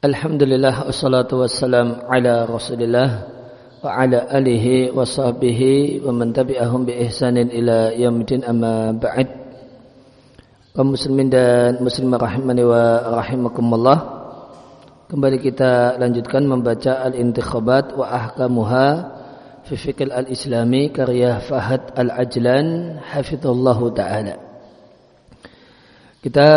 Alhamdulillah wassalatu wassalam ala Rasulillah wa ala alihi wa sahbihi wa man tabi'ahum bi ihsanin ila yaumil amma ba'd. Kaum muslimin dan muslimah rahimani wa rahimakumullah. Kembali kita lanjutkan membaca Al-Intikhabat wa Ahkamuha fi Fiqh Al-Islami karya Fahad Al-Ajlan hafizallahu taala. Kita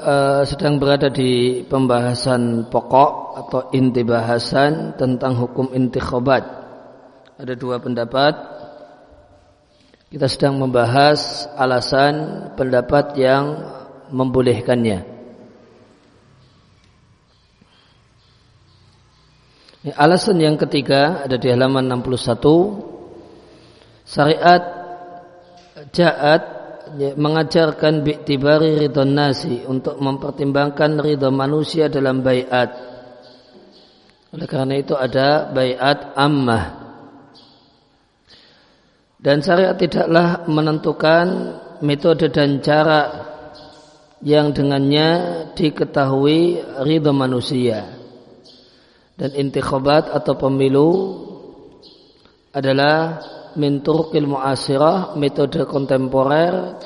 uh, sedang berada di pembahasan pokok atau inti bahasan tentang hukum intikhabat. Ada dua pendapat. Kita sedang membahas alasan pendapat yang membolehkannya. Alasan yang ketiga ada di halaman 61. Syariat jaat Ya, mengajarkan bi'tibari ridho nasi untuk mempertimbangkan ridho manusia dalam bayat. Oleh karena itu ada bayat ammah. Dan syariat tidaklah menentukan metode dan cara yang dengannya diketahui ridho manusia. Dan intikhabat atau pemilu adalah min turqil muasirah metode kontemporer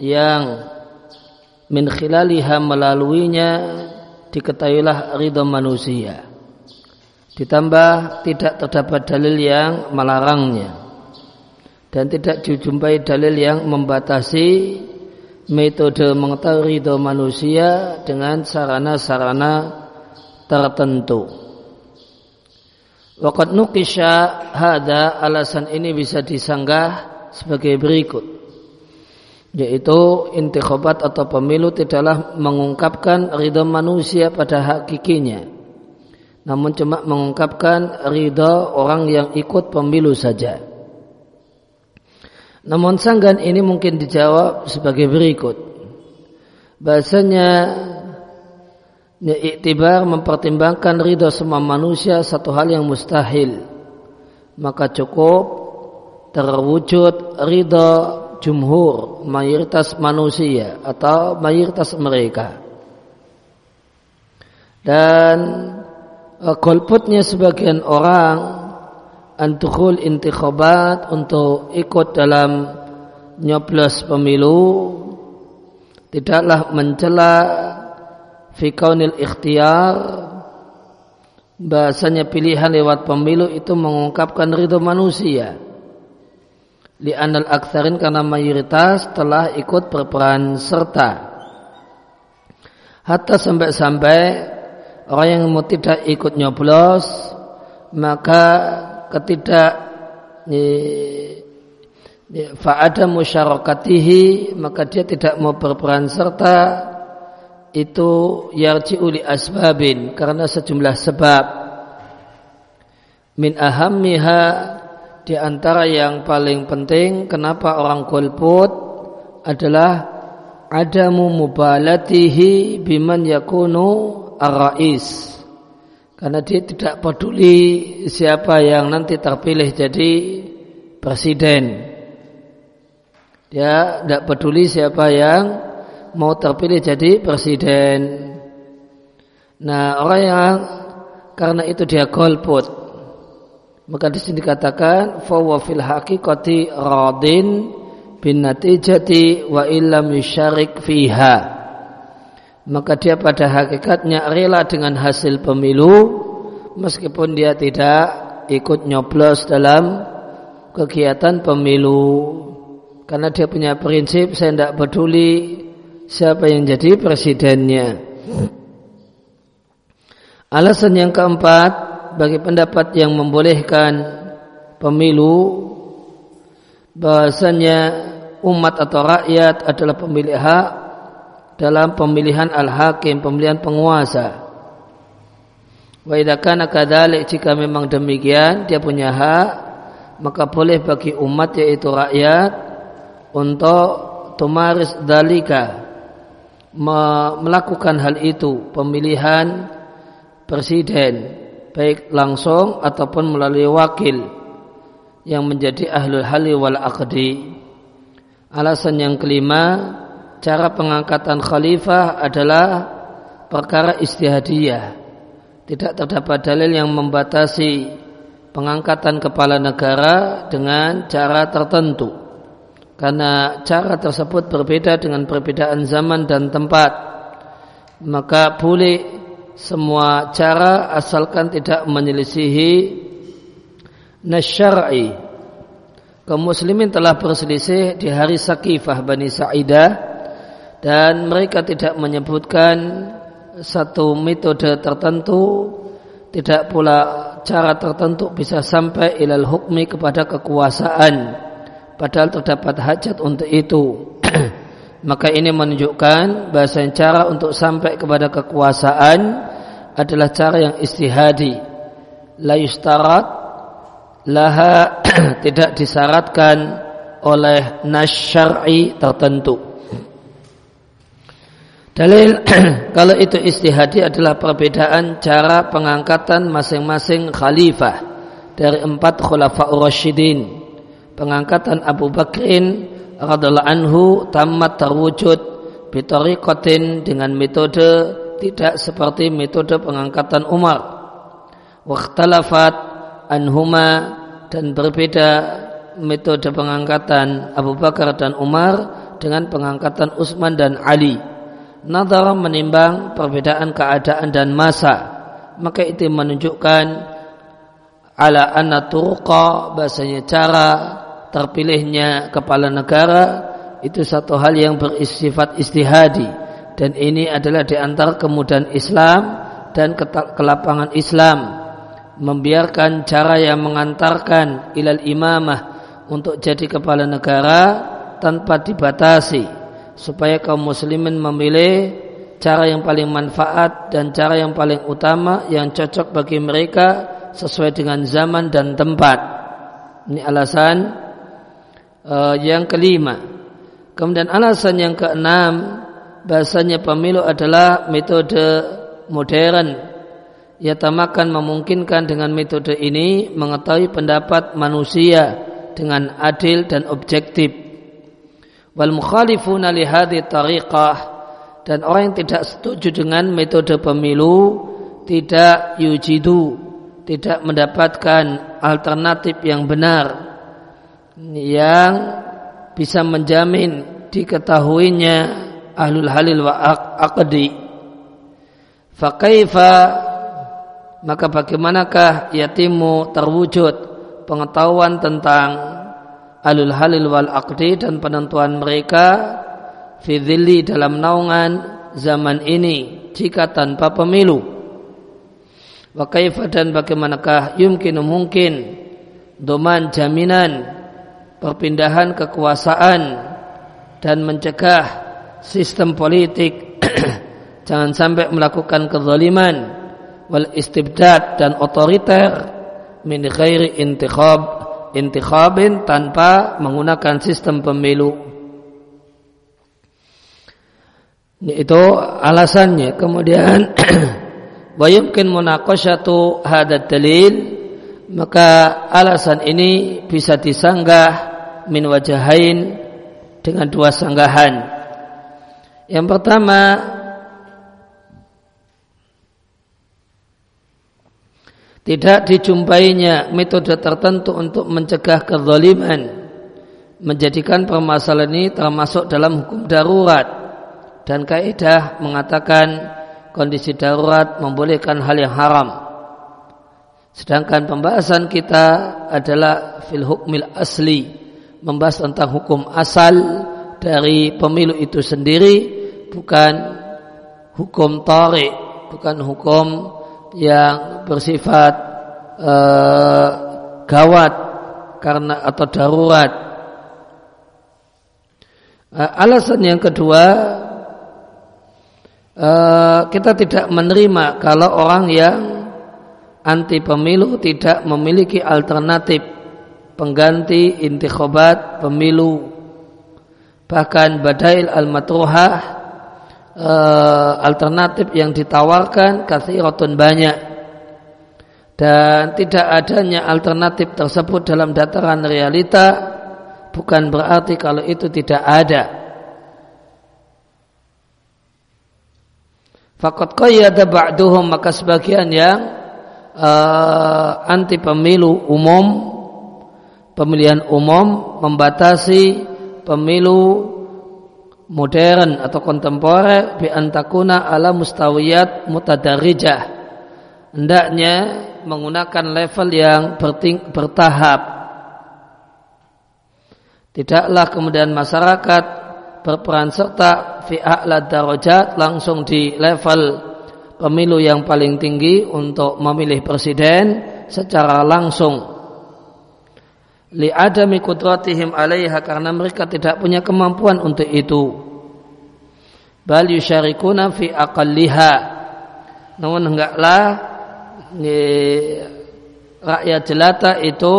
yang min khilaliha melaluinya diketahuilah ridho manusia ditambah tidak terdapat dalil yang melarangnya dan tidak dijumpai dalil yang membatasi metode mengetahui ridho manusia dengan sarana-sarana tertentu. Waqad nukisha hada alasan ini bisa disanggah sebagai berikut. Yaitu intikhabat atau pemilu tidaklah mengungkapkan ridha manusia pada hakikinya namun cuma mengungkapkan ridha orang yang ikut pemilu saja. Namun sanggan ini mungkin dijawab sebagai berikut. Bahasanya Ya, iktibar mempertimbangkan ridho semua manusia satu hal yang mustahil. Maka cukup terwujud ridho jumhur, mayoritas manusia atau mayoritas mereka. Dan uh, golputnya sebagian orang antukhul intikhabat untuk ikut dalam nyoblos pemilu tidaklah mencela fi kaunil ikhtiar bahasanya pilihan lewat pemilu itu mengungkapkan ridho manusia. Li anal aktsarin karena mayoritas telah ikut berperan serta. Hatta sampai-sampai orang yang mau tidak ikut nyoblos maka ketidak fa'ada musyarakatihi maka dia tidak mau berperan serta itu yarji'u li asbabin karena sejumlah sebab. Min ahammiha di antara yang paling penting kenapa orang golput adalah adamu mubalatihi biman yakunu ar-rais. Karena dia tidak peduli siapa yang nanti terpilih jadi presiden. Dia tidak peduli siapa yang mau terpilih jadi presiden. Nah, orang yang karena itu dia golput. Maka di sini dikatakan fawa fil haqiqati radin bin natijati wa illam yusyarik fiha. Maka dia pada hakikatnya rela dengan hasil pemilu meskipun dia tidak ikut nyoblos dalam kegiatan pemilu karena dia punya prinsip saya tidak peduli siapa yang jadi presidennya. Alasan yang keempat bagi pendapat yang membolehkan pemilu bahasanya umat atau rakyat adalah pemilih hak dalam pemilihan al-hakim, pemilihan penguasa. Wa idza kana kadzalik jika memang demikian dia punya hak maka boleh bagi umat yaitu rakyat untuk tumaris dalika melakukan hal itu pemilihan presiden baik langsung ataupun melalui wakil yang menjadi ahlul hali wal aqdi. Alasan yang kelima cara pengangkatan khalifah adalah perkara istihadiyah. Tidak terdapat dalil yang membatasi pengangkatan kepala negara dengan cara tertentu karena cara tersebut berbeda dengan perbedaan zaman dan tempat. Maka boleh semua cara asalkan tidak menyelisihi nasyar'i. Kaum muslimin telah berselisih di hari Sakifah Bani Sa'idah dan mereka tidak menyebutkan satu metode tertentu. Tidak pula cara tertentu bisa sampai ilal hukmi kepada kekuasaan padahal terdapat hajat untuk itu. Maka ini menunjukkan bahasa cara untuk sampai kepada kekuasaan adalah cara yang istihadi. La yustarat laha tidak disyaratkan oleh nasyar'i tertentu. Dalil kalau itu istihadi adalah perbedaan cara pengangkatan masing-masing khalifah dari empat khulafa'ur rasyidin. Pengangkatan Abu Bakrin radhiallahu anhu tamat terwujud bitariqatin dengan metode tidak seperti metode pengangkatan Umar. Waktalafat anhuma dan berbeda metode pengangkatan Abu Bakar dan Umar dengan pengangkatan Utsman dan Ali nadar menimbang perbedaan keadaan dan masa maka itu menunjukkan ala anna bahasanya cara terpilihnya kepala negara itu satu hal yang bersifat istihadi dan ini adalah di antara kemudahan Islam dan kelapangan Islam membiarkan cara yang mengantarkan ilal imamah untuk jadi kepala negara tanpa dibatasi supaya kaum muslimin memilih cara yang paling manfaat dan cara yang paling utama yang cocok bagi mereka sesuai dengan zaman dan tempat. Ini alasan uh, yang kelima. Kemudian alasan yang keenam, bahasanya pemilu adalah metode modern. Yatamakan memungkinkan dengan metode ini mengetahui pendapat manusia dengan adil dan objektif wal mukhalifuna li tariqah dan orang yang tidak setuju dengan metode pemilu tidak yujidu tidak mendapatkan alternatif yang benar yang bisa menjamin diketahuinya ahlul halil wa aqdi. Fakaifa maka bagaimanakah yatimu terwujud pengetahuan tentang alul halil wal aqdi dan penentuan mereka fidhili dalam naungan zaman ini jika tanpa pemilu? Wa kaifa dan bagaimanakah yumkinu mungkin doman jaminan perpindahan kekuasaan dan mencegah sistem politik jangan sampai melakukan kezaliman wal istibdad dan otoriter min ghairi intikhab intikhabin tanpa menggunakan sistem pemilu. Itu alasannya. Kemudian wa yumkin munaqashatu hadat dalil maka alasan ini bisa disanggah min wajahain dengan dua sanggahan. Yang pertama Tidak dijumpainya metode tertentu untuk mencegah kezaliman. Menjadikan permasalahan ini termasuk dalam hukum darurat. Dan kaidah mengatakan kondisi darurat membolehkan hal yang haram. Sedangkan pembahasan kita adalah fil hukmil asli. Membahas tentang hukum asal dari pemilu itu sendiri. Bukan hukum tarik. Bukan hukum yang bersifat uh, gawat karena atau darurat. Uh, alasan yang kedua, uh, kita tidak menerima kalau orang yang anti pemilu tidak memiliki alternatif pengganti intikhabat pemilu. Bahkan badail al-matruhah uh, alternatif yang ditawarkan kathiratun banyak dan tidak adanya alternatif tersebut dalam dataran realita bukan berarti kalau itu tidak ada Fakat qayyada ba'duhum maka sebagian yang uh, anti pemilu umum pemilihan umum membatasi pemilu modern atau kontemporer bi antakuna ala mustawiyat mutadarijah. Hendaknya menggunakan level yang berting, bertahap. Tidaklah kemudian masyarakat berperan serta fi a'la darajat langsung di level pemilu yang paling tinggi untuk memilih presiden secara langsung li adami kudratihim alaiha karena mereka tidak punya kemampuan untuk itu. Bal yusyarikuna fi aqalliha. Namun enggaklah rakyat jelata itu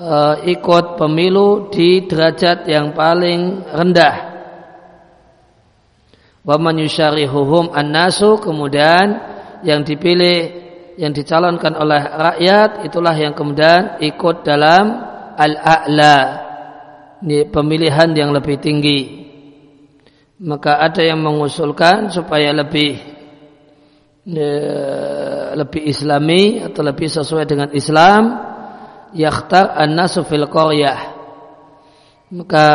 uh, ikut pemilu di derajat yang paling rendah. Wa man yusyarihuhum an-nasu kemudian yang dipilih yang dicalonkan oleh rakyat itulah yang kemudian ikut dalam al-a'la pemilihan yang lebih tinggi. Maka ada yang mengusulkan supaya lebih lebih islami atau lebih sesuai dengan Islam. Yakhtar an-nasu fil qaryah. Maka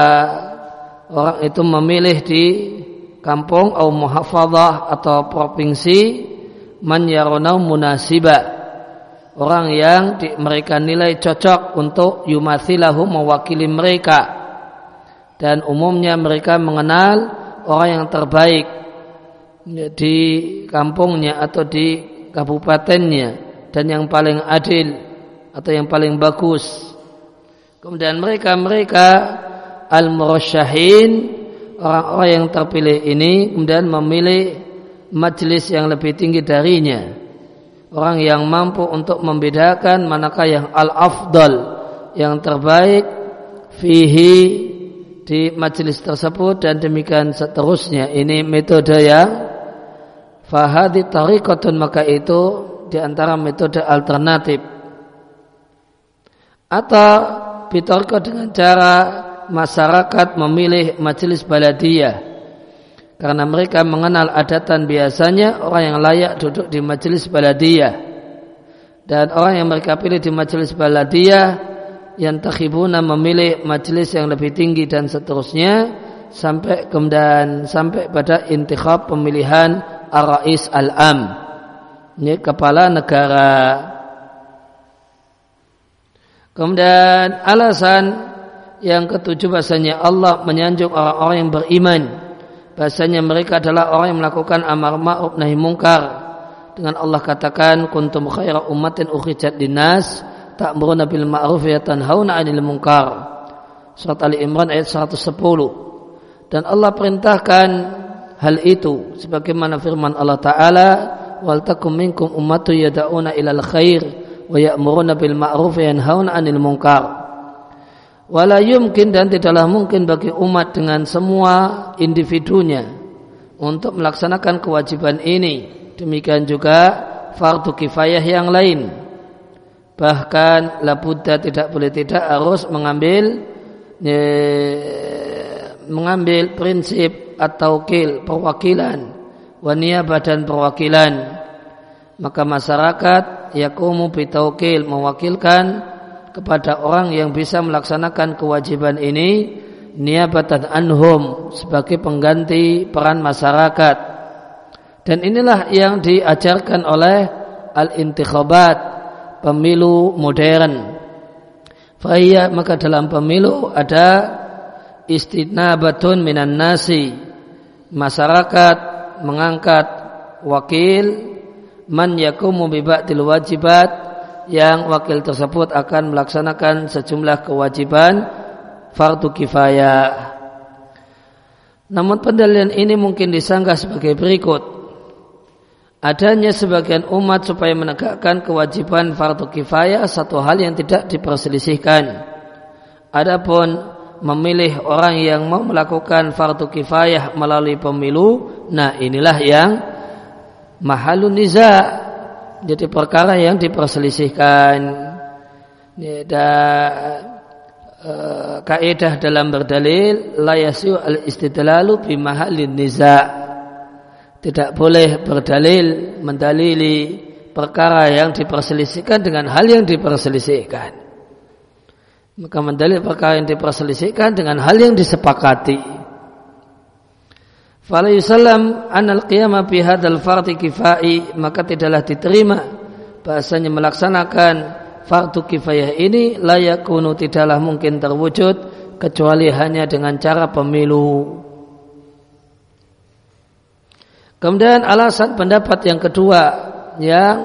orang itu memilih di kampung atau muhafadzah atau provinsi man yaronau munasiba. Orang yang di, mereka nilai cocok untuk yumathilahu mewakili mereka. Dan umumnya mereka mengenal orang yang terbaik di kampungnya atau di kabupatennya dan yang paling adil atau yang paling bagus. Kemudian mereka mereka al-murasyahin orang-orang yang terpilih ini kemudian memilih majelis yang lebih tinggi darinya. Orang yang mampu untuk membedakan manakah yang al-afdal, yang terbaik fihi di majelis tersebut dan demikian seterusnya. Ini metode yang fahadi tariqatun maka itu di antara metode alternatif. Atau bitorko dengan cara masyarakat memilih majelis baladiyah karena mereka mengenal adatan biasanya orang yang layak duduk di majelis baladiyah. Dan orang yang mereka pilih di majelis baladiyah yang takhibuna memilih majelis yang lebih tinggi dan seterusnya sampai kemudian sampai pada intikhab pemilihan ar-rais al-am. Ini kepala negara. Kemudian alasan yang ketujuh bahasanya Allah menyanjung orang-orang yang beriman bahasanya mereka adalah orang yang melakukan amar ma'ruf nahi mungkar. Dengan Allah katakan kuntum khaira ummatin ukhrijat linnas ta'muruna bil ma'ruf wa tanhauna 'anil munkar. Surat Ali Imran ayat 110 dan Allah perintahkan hal itu sebagaimana firman Allah taala wal takum minkum ummatu yad'una ilal khair wa ya'muruna bil ma'ruf wa yanhauna 'anil munkar wala yumkin dan tidaklah mungkin bagi umat dengan semua individunya untuk melaksanakan kewajiban ini. Demikian juga fardu kifayah yang lain. Bahkan labudha tidak boleh tidak harus mengambil ye, mengambil prinsip atau kil perwakilan wania badan perwakilan. Maka masyarakat yakumu bitaukil mewakilkan kepada orang yang bisa melaksanakan kewajiban ini niabatan anhum sebagai pengganti peran masyarakat. Dan inilah yang diajarkan oleh al-intikhabat pemilu modern. Faya maka dalam pemilu ada istinabatun minan nasi. Masyarakat mengangkat wakil man yakumu bi wajibat yang wakil tersebut akan melaksanakan sejumlah kewajiban fardu kifayah. Namun pendalian ini mungkin disanggah sebagai berikut. Adanya sebagian umat supaya menegakkan kewajiban fardu kifayah satu hal yang tidak diperselisihkan. Adapun memilih orang yang mau melakukan fardu kifayah melalui pemilu, nah inilah yang mahalun niza' jadi perkara yang diperselisihkan dan uh, kaidah dalam berdalil la yasu al istidlalu bi mahallin niza tidak boleh berdalil mendalili perkara yang diperselisihkan dengan hal yang diperselisihkan. Maka mendalil perkara yang diperselisihkan dengan hal yang disepakati. Fala yusallam anal qiyama fi hadzal kifai maka tidaklah diterima bahasanya melaksanakan fardu kifayah ini layakunu tidaklah mungkin terwujud kecuali hanya dengan cara pemilu. Kemudian alasan pendapat yang kedua yang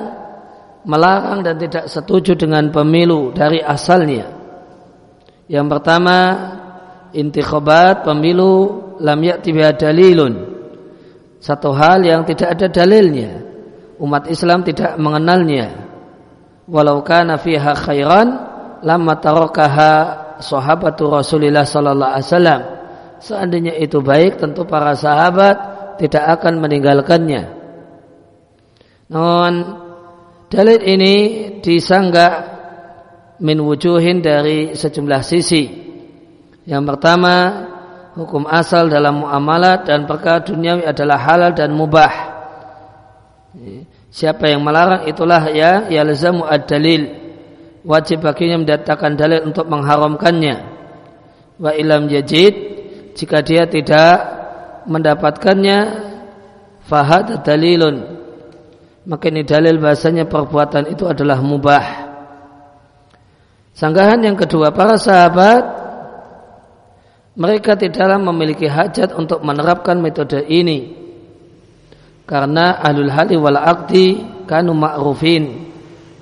melarang dan tidak setuju dengan pemilu dari asalnya. Yang pertama, intikhabat pemilu lam ya'ti dalilun. Satu hal yang tidak ada dalilnya. Umat Islam tidak mengenalnya. Walau kana fiha khairan lamma tarakaha sahabatu Rasulillah sallallahu alaihi wasallam. Seandainya itu baik tentu para sahabat tidak akan meninggalkannya. Namun dalil ini disanggah min wujuhin dari sejumlah sisi. Yang pertama, hukum asal dalam muamalat dan perkara duniawi adalah halal dan mubah. Siapa yang melarang itulah ya yalzamu ad-dalil. Wajib baginya mendatangkan dalil untuk mengharamkannya. Wa ilam yajid jika dia tidak mendapatkannya fahad dalilun maka ini dalil bahasanya perbuatan itu adalah mubah sanggahan yang kedua para sahabat mereka tidaklah memiliki hajat untuk menerapkan metode ini karena ahlul hali wal aqdi kanu ma'rufin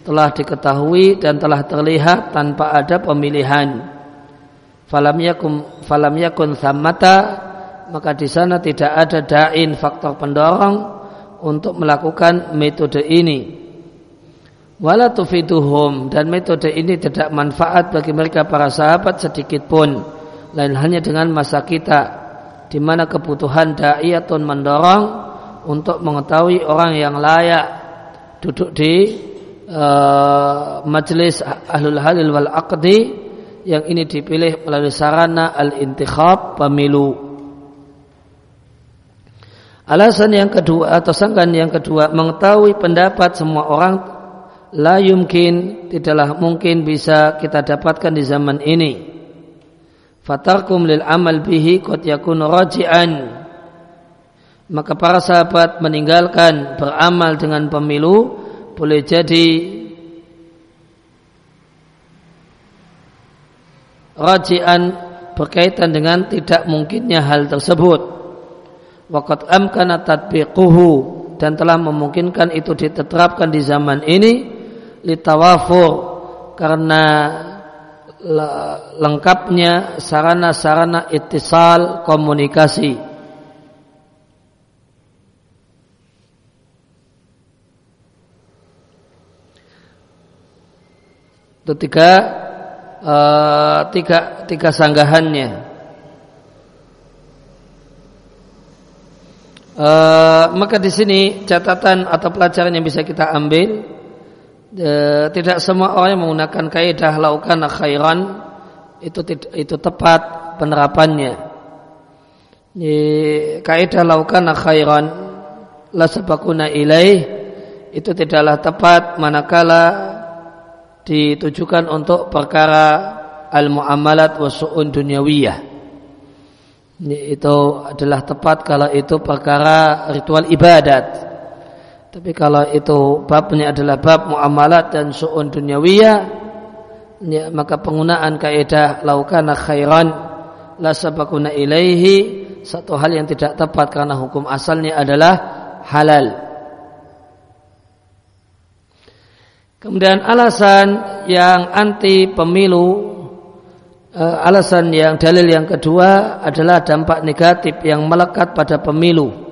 telah diketahui dan telah terlihat tanpa ada pemilihan falam yakun falam yakun thammata maka di sana tidak ada dain faktor pendorong untuk melakukan metode ini. Wala tufiduhum dan metode ini tidak manfaat bagi mereka para sahabat sedikit pun. Lain hanya dengan masa kita di mana kebutuhan dai atau mendorong untuk mengetahui orang yang layak duduk di uh, majelis ahlul halil wal aqdi yang ini dipilih melalui sarana al-intikhab pemilu. Alasan yang kedua atau sangkan yang kedua mengetahui pendapat semua orang la yumkin tidaklah mungkin bisa kita dapatkan di zaman ini. Fatarkum lil amal bihi qad yakunu raji'an. Maka para sahabat meninggalkan beramal dengan pemilu boleh jadi raji'an berkaitan dengan tidak mungkinnya hal tersebut waqad amkana tatbiquhu dan telah memungkinkan itu diterapkan di zaman ini litawafur karena lengkapnya sarana-sarana ittisal komunikasi. Itu tiga uh, tiga tiga sanggahannya. Uh, maka di sini catatan atau pelajaran yang bisa kita ambil uh, tidak semua orang yang menggunakan kaidah laukan khairan itu itu tepat penerapannya. Kaidah laukan khairan la sabakuna ilaih itu tidaklah tepat manakala ditujukan untuk perkara al-muamalat wa su'un dunyawiyah itu adalah tepat kalau itu perkara ritual ibadat. Tapi kalau itu babnya adalah bab muamalat dan su'un dunyawiyah, ya, maka penggunaan kaidah laukana khairan la sabakuna ilaihi satu hal yang tidak tepat karena hukum asalnya adalah halal. Kemudian alasan yang anti pemilu uh, alasan yang dalil yang kedua adalah dampak negatif yang melekat pada pemilu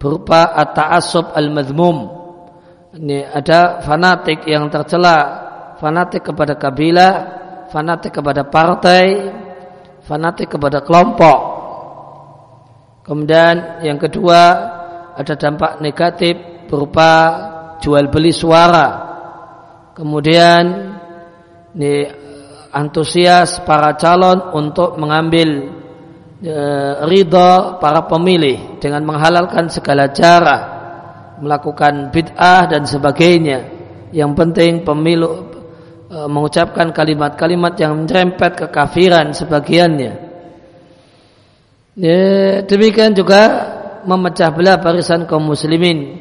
berupa at-ta'assub al-madhmum. Ini ada fanatik yang tercela, fanatik kepada kabilah, fanatik kepada partai, fanatik kepada kelompok. Kemudian yang kedua ada dampak negatif berupa jual beli suara. Kemudian ini antusias para calon untuk mengambil e, ridho para pemilih dengan menghalalkan segala cara melakukan bid'ah dan sebagainya. Yang penting pemilu e, mengucapkan kalimat-kalimat yang menyerempet kekafiran sebagiannya. Ya, demikian juga memecah belah barisan kaum muslimin.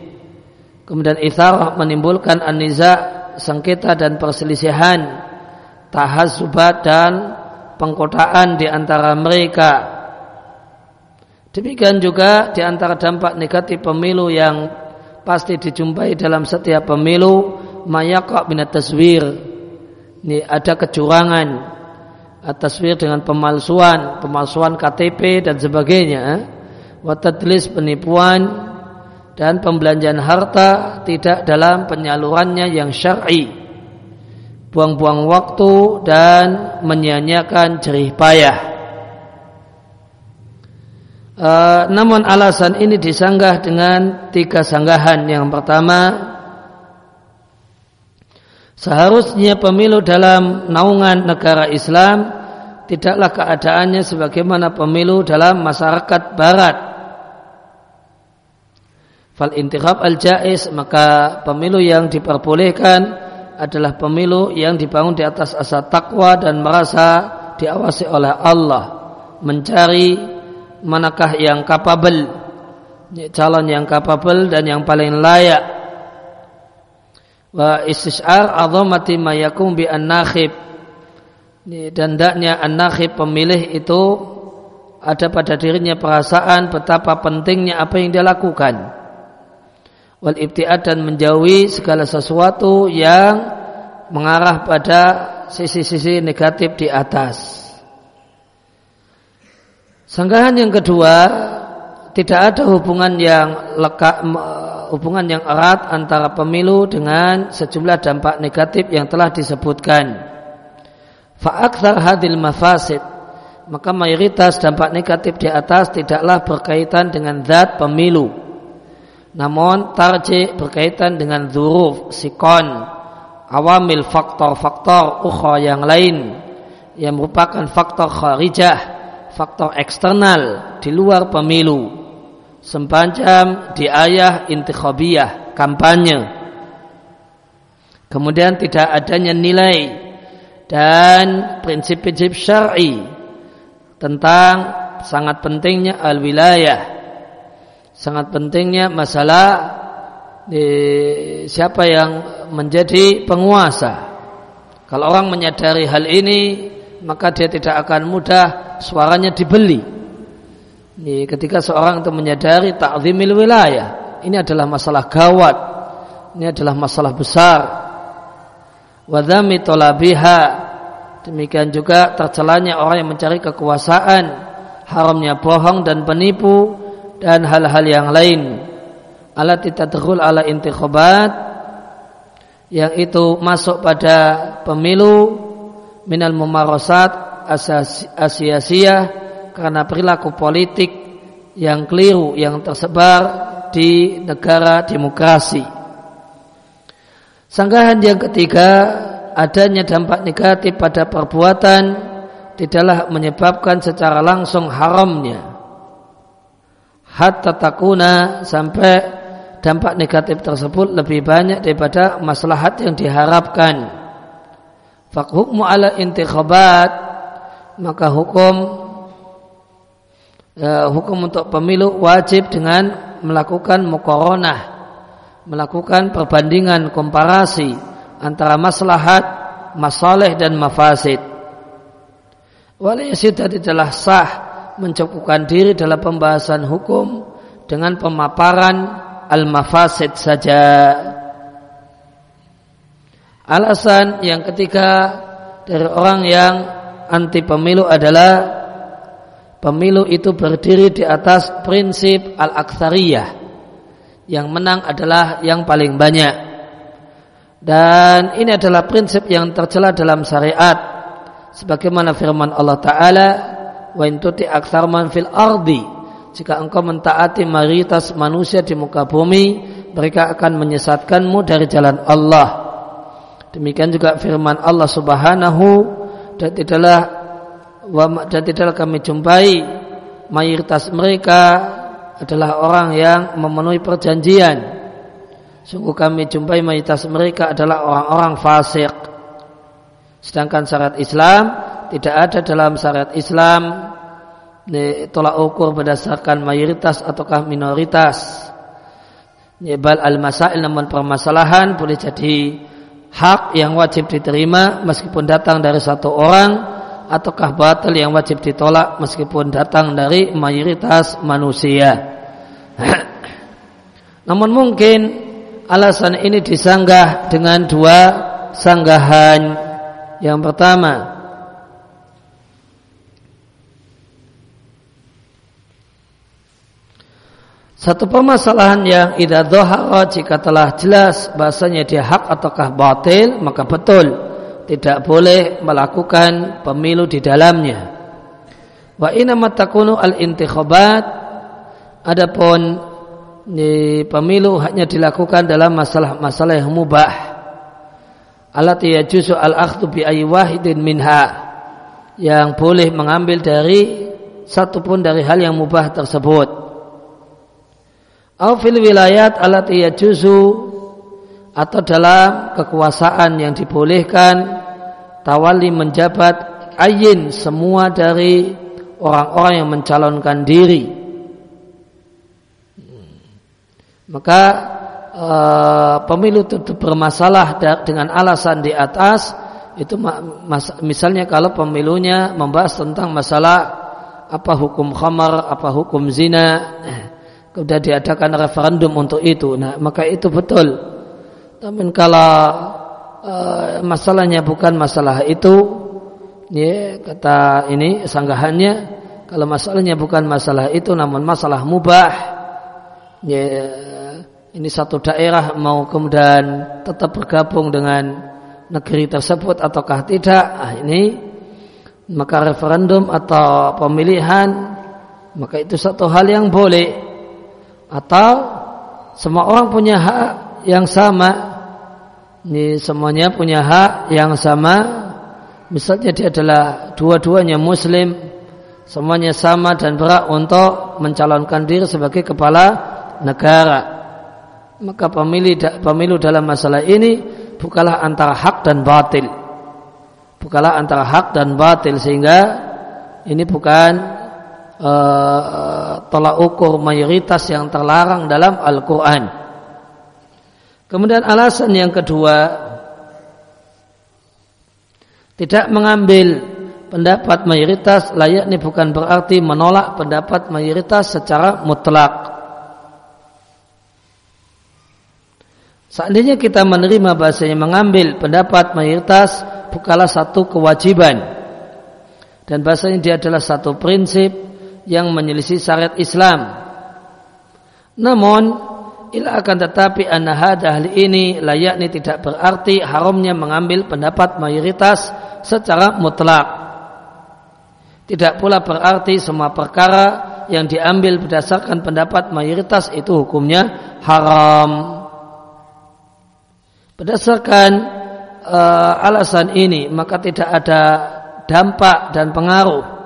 Kemudian itharah menimbulkan aniza sengketa dan perselisihan tahasubat dan pengkotaan di antara mereka Demikian juga di antara dampak negatif pemilu yang pasti dijumpai dalam setiap pemilu mayakok binat taswir. Ini ada kecurangan taswir dengan pemalsuan, pemalsuan KTP dan sebagainya. Watadlis penipuan dan pembelanjaan harta tidak dalam penyalurannya yang syar'i. Buang-buang waktu dan menyanyiakan jerih payah. Uh, namun alasan ini disanggah dengan tiga sanggahan. Yang pertama, seharusnya pemilu dalam naungan negara Islam tidaklah keadaannya sebagaimana pemilu dalam masyarakat Barat. Fal intikhab al jais maka pemilu yang diperbolehkan adalah pemilu yang dibangun di atas asa takwa dan merasa diawasi oleh Allah, mencari manakah yang kapabel calon yang kapabel dan yang paling layak. Wa istishar azamati ma yakum bi an-nakhib. Dan daknya an-nakhib pemilih itu ada pada dirinya perasaan betapa pentingnya apa yang dia lakukan. Wal ibtiad dan menjauhi segala sesuatu yang mengarah pada sisi-sisi negatif di atas Sanggahan yang kedua, tidak ada hubungan yang lekat, hubungan yang erat antara pemilu dengan sejumlah dampak negatif yang telah disebutkan. Fa'akthar hadil mafasid, maka mayoritas dampak negatif di atas tidaklah berkaitan dengan zat pemilu. Namun tarji berkaitan dengan zuruf, sikon, awamil faktor-faktor ukhra yang lain yang merupakan faktor kharijah faktor eksternal di luar pemilu. Semacam di ayah intikhabiyah kampanye. Kemudian tidak adanya nilai dan prinsip-prinsip syar'i tentang sangat pentingnya al-wilayah sangat pentingnya masalah di siapa yang menjadi penguasa. Kalau orang menyadari hal ini maka dia tidak akan mudah suaranya dibeli. Ini ketika seorang itu menyadari ta'zimil wilayah, ini adalah masalah gawat. Ini adalah masalah besar. Wadhami tolabiha. Demikian juga tercelanya orang yang mencari kekuasaan, haramnya bohong dan penipu dan hal-hal yang lain. Alat tadkhul ala intikhabat yang itu masuk pada pemilu minal mumarasat asia karena perilaku politik yang keliru yang tersebar di negara demokrasi. Sanggahan yang ketiga, adanya dampak negatif pada perbuatan tidaklah menyebabkan secara langsung haramnya. Hatta takuna sampai dampak negatif tersebut lebih banyak daripada maslahat yang diharapkan. Fakhukmu ala intikhabat. Maka hukum uh, hukum untuk pemilu wajib dengan melakukan mukoronah. Melakukan perbandingan komparasi antara maslahat masalih dan mafasid. Waliyasidah tidaklah sah mencukupkan diri dalam pembahasan hukum dengan pemaparan al-mafasid saja. Alasan yang ketiga dari orang yang anti pemilu adalah pemilu itu berdiri di atas prinsip al-aktsariyah. Yang menang adalah yang paling banyak. Dan ini adalah prinsip yang tercela dalam syariat. Sebagaimana firman Allah Ta'ala, Wa intuti aktsar man fil ardi. Jika engkau mentaati mayoritas manusia di muka bumi, mereka akan menyesatkanmu dari jalan Allah. Demikian juga firman Allah Subhanahu dan tidaklah dan tidaklah kami jumpai mayoritas mereka adalah orang yang memenuhi perjanjian. Sungguh kami jumpai mayoritas mereka adalah orang-orang fasik. Sedangkan syarat Islam tidak ada dalam syariat Islam tolak ukur berdasarkan mayoritas ataukah minoritas. Bal al-masail namun permasalahan boleh jadi hak yang wajib diterima meskipun datang dari satu orang ataukah batal yang wajib ditolak meskipun datang dari mayoritas manusia. namun mungkin alasan ini disanggah dengan dua sanggahan. Yang pertama, Satu permasalahan yang idza dhahara jika telah jelas bahasanya dia hak ataukah batil maka betul tidak boleh melakukan pemilu di dalamnya. Wa inna takunu al-intikhabat adapun ini pemilu hanya dilakukan dalam masalah-masalah yang mubah. Alati yajuzu al-akhdhu bi ayyi wahidin minha yang boleh mengambil dari satu pun dari hal yang mubah tersebut Au fil wilayat alat yajuzu atau dalam kekuasaan yang dibolehkan tawali menjabat ayin semua dari orang-orang yang mencalonkan diri. Maka e, pemilu itu bermasalah dengan alasan di atas itu misalnya kalau pemilunya membahas tentang masalah apa hukum khamar, apa hukum zina, sudah diadakan referendum untuk itu. Nah, maka itu betul. Tapi kalau uh, masalahnya bukan masalah itu, ya kata ini sanggahannya, kalau masalahnya bukan masalah itu, namun masalah mubah, ya ini satu daerah mau kemudian tetap bergabung dengan negeri tersebut ataukah tidak, ah, ini maka referendum atau pemilihan maka itu satu hal yang boleh atau semua orang punya hak yang sama. Ini semuanya punya hak yang sama. Misalnya dia adalah dua-duanya muslim semuanya sama dan berhak untuk mencalonkan diri sebagai kepala negara. Maka pemilu pemilu dalam masalah ini bukalah antara hak dan batil. Bukalah antara hak dan batil sehingga ini bukan uh, tolak ukur mayoritas yang terlarang dalam Al-Quran. Kemudian alasan yang kedua, tidak mengambil pendapat mayoritas layak ini bukan berarti menolak pendapat mayoritas secara mutlak. Seandainya kita menerima bahasanya mengambil pendapat mayoritas bukanlah satu kewajiban. Dan bahasanya dia adalah satu prinsip yang menyelisih syariat Islam. Namun, ila akan tetapi anahad ahli ini layaknya tidak berarti haramnya mengambil pendapat mayoritas secara mutlak. Tidak pula berarti semua perkara yang diambil berdasarkan pendapat mayoritas itu hukumnya haram. Berdasarkan uh, alasan ini maka tidak ada dampak dan pengaruh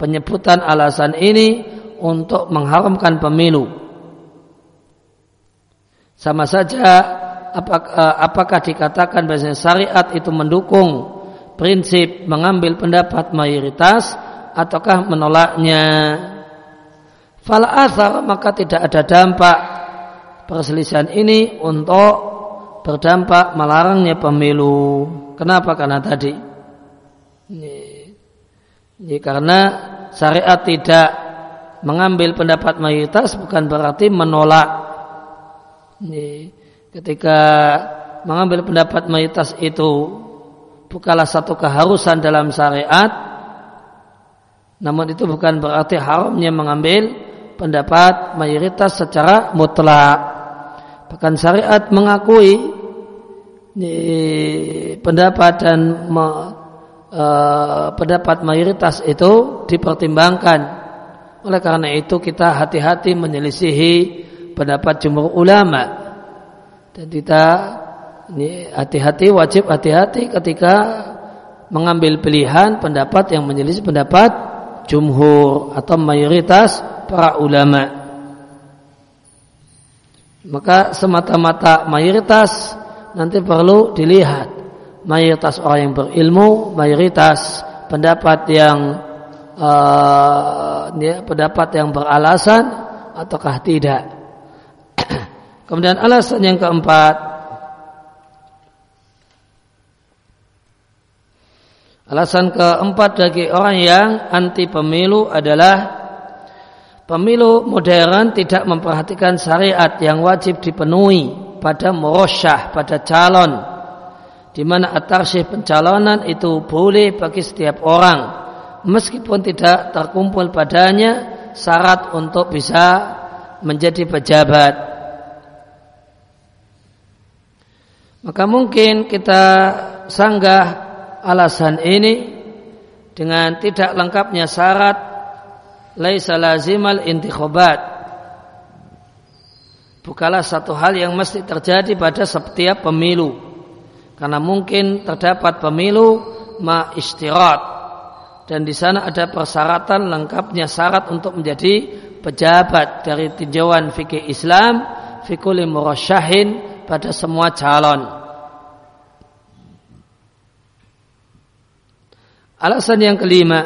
penyebutan alasan ini untuk mengharamkan pemilu. Sama saja apakah, apakah dikatakan bahwa syariat itu mendukung prinsip mengambil pendapat mayoritas ataukah menolaknya. Fal asar maka tidak ada dampak perselisihan ini untuk berdampak melarangnya pemilu. Kenapa? Karena tadi ini Ya, karena syariat tidak mengambil pendapat mayoritas bukan berarti menolak. Ketika mengambil pendapat mayoritas itu bukanlah satu keharusan dalam syariat, namun itu bukan berarti haramnya mengambil pendapat mayoritas secara mutlak. Bahkan syariat mengakui pendapat dan Eh, pendapat mayoritas itu dipertimbangkan. Oleh karena itu kita hati-hati menyelisihi pendapat jumhur ulama. Dan kita hati-hati wajib hati-hati ketika mengambil pilihan pendapat yang menyelisih pendapat jumhur atau mayoritas para ulama. Maka semata-mata mayoritas nanti perlu dilihat mayoritas orang yang berilmu, mayoritas pendapat yang uh, pendapat yang beralasan ataukah tidak. Kemudian alasan yang keempat Alasan keempat bagi orang yang anti pemilu adalah pemilu modern tidak memperhatikan syariat yang wajib dipenuhi pada murosyah, pada calon di mana atarsih pencalonan itu boleh bagi setiap orang meskipun tidak terkumpul padanya syarat untuk bisa menjadi pejabat. Maka mungkin kita sanggah alasan ini dengan tidak lengkapnya syarat laisa lazimal intikhabat bukanlah satu hal yang mesti terjadi pada setiap pemilu karena mungkin terdapat pemilu ma istirat dan di sana ada persyaratan lengkapnya syarat untuk menjadi pejabat dari tinjauan fikih Islam fikul murasyahin pada semua calon. Alasan yang kelima,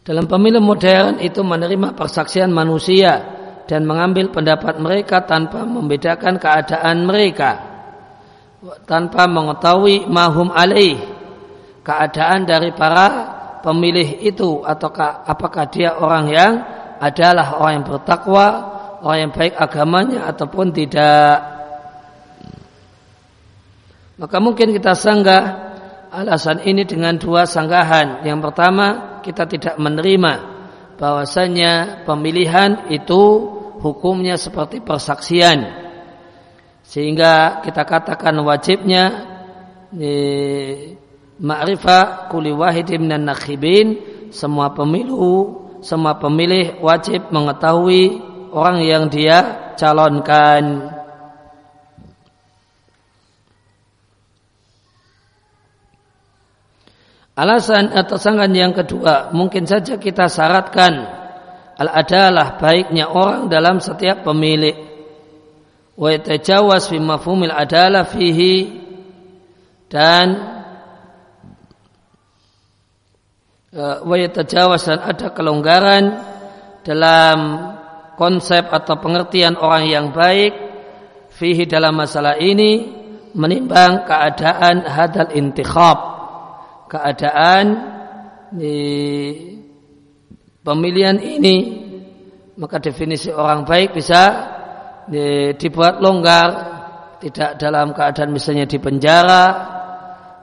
dalam pemilu modern itu menerima persaksian manusia dan mengambil pendapat mereka tanpa membedakan keadaan mereka, tanpa mengetahui mahum alaih, keadaan dari para pemilih itu ataukah apakah dia orang yang adalah orang yang bertakwa, orang yang baik agamanya ataupun tidak. Maka mungkin kita sanggah alasan ini dengan dua sanggahan. Yang pertama, kita tidak menerima bahwasanya pemilihan itu hukumnya seperti persaksian. Sehingga kita katakan wajibnya ma'rifah kuli wahidin minan nakhibin semua pemilu semua pemilih wajib mengetahui orang yang dia calonkan. Alasan atau sangan yang kedua, mungkin saja kita syaratkan al-adalah baiknya orang dalam setiap pemilik. Wa yatajawaz fi mafhumil adalah fihi dan e, wa yatajawaz dan ada kelonggaran dalam konsep atau pengertian orang yang baik fihi dalam masalah ini menimbang keadaan hadal intikhab keadaan di pemilihan ini. Maka definisi orang baik bisa dibuat longgar tidak dalam keadaan misalnya di penjara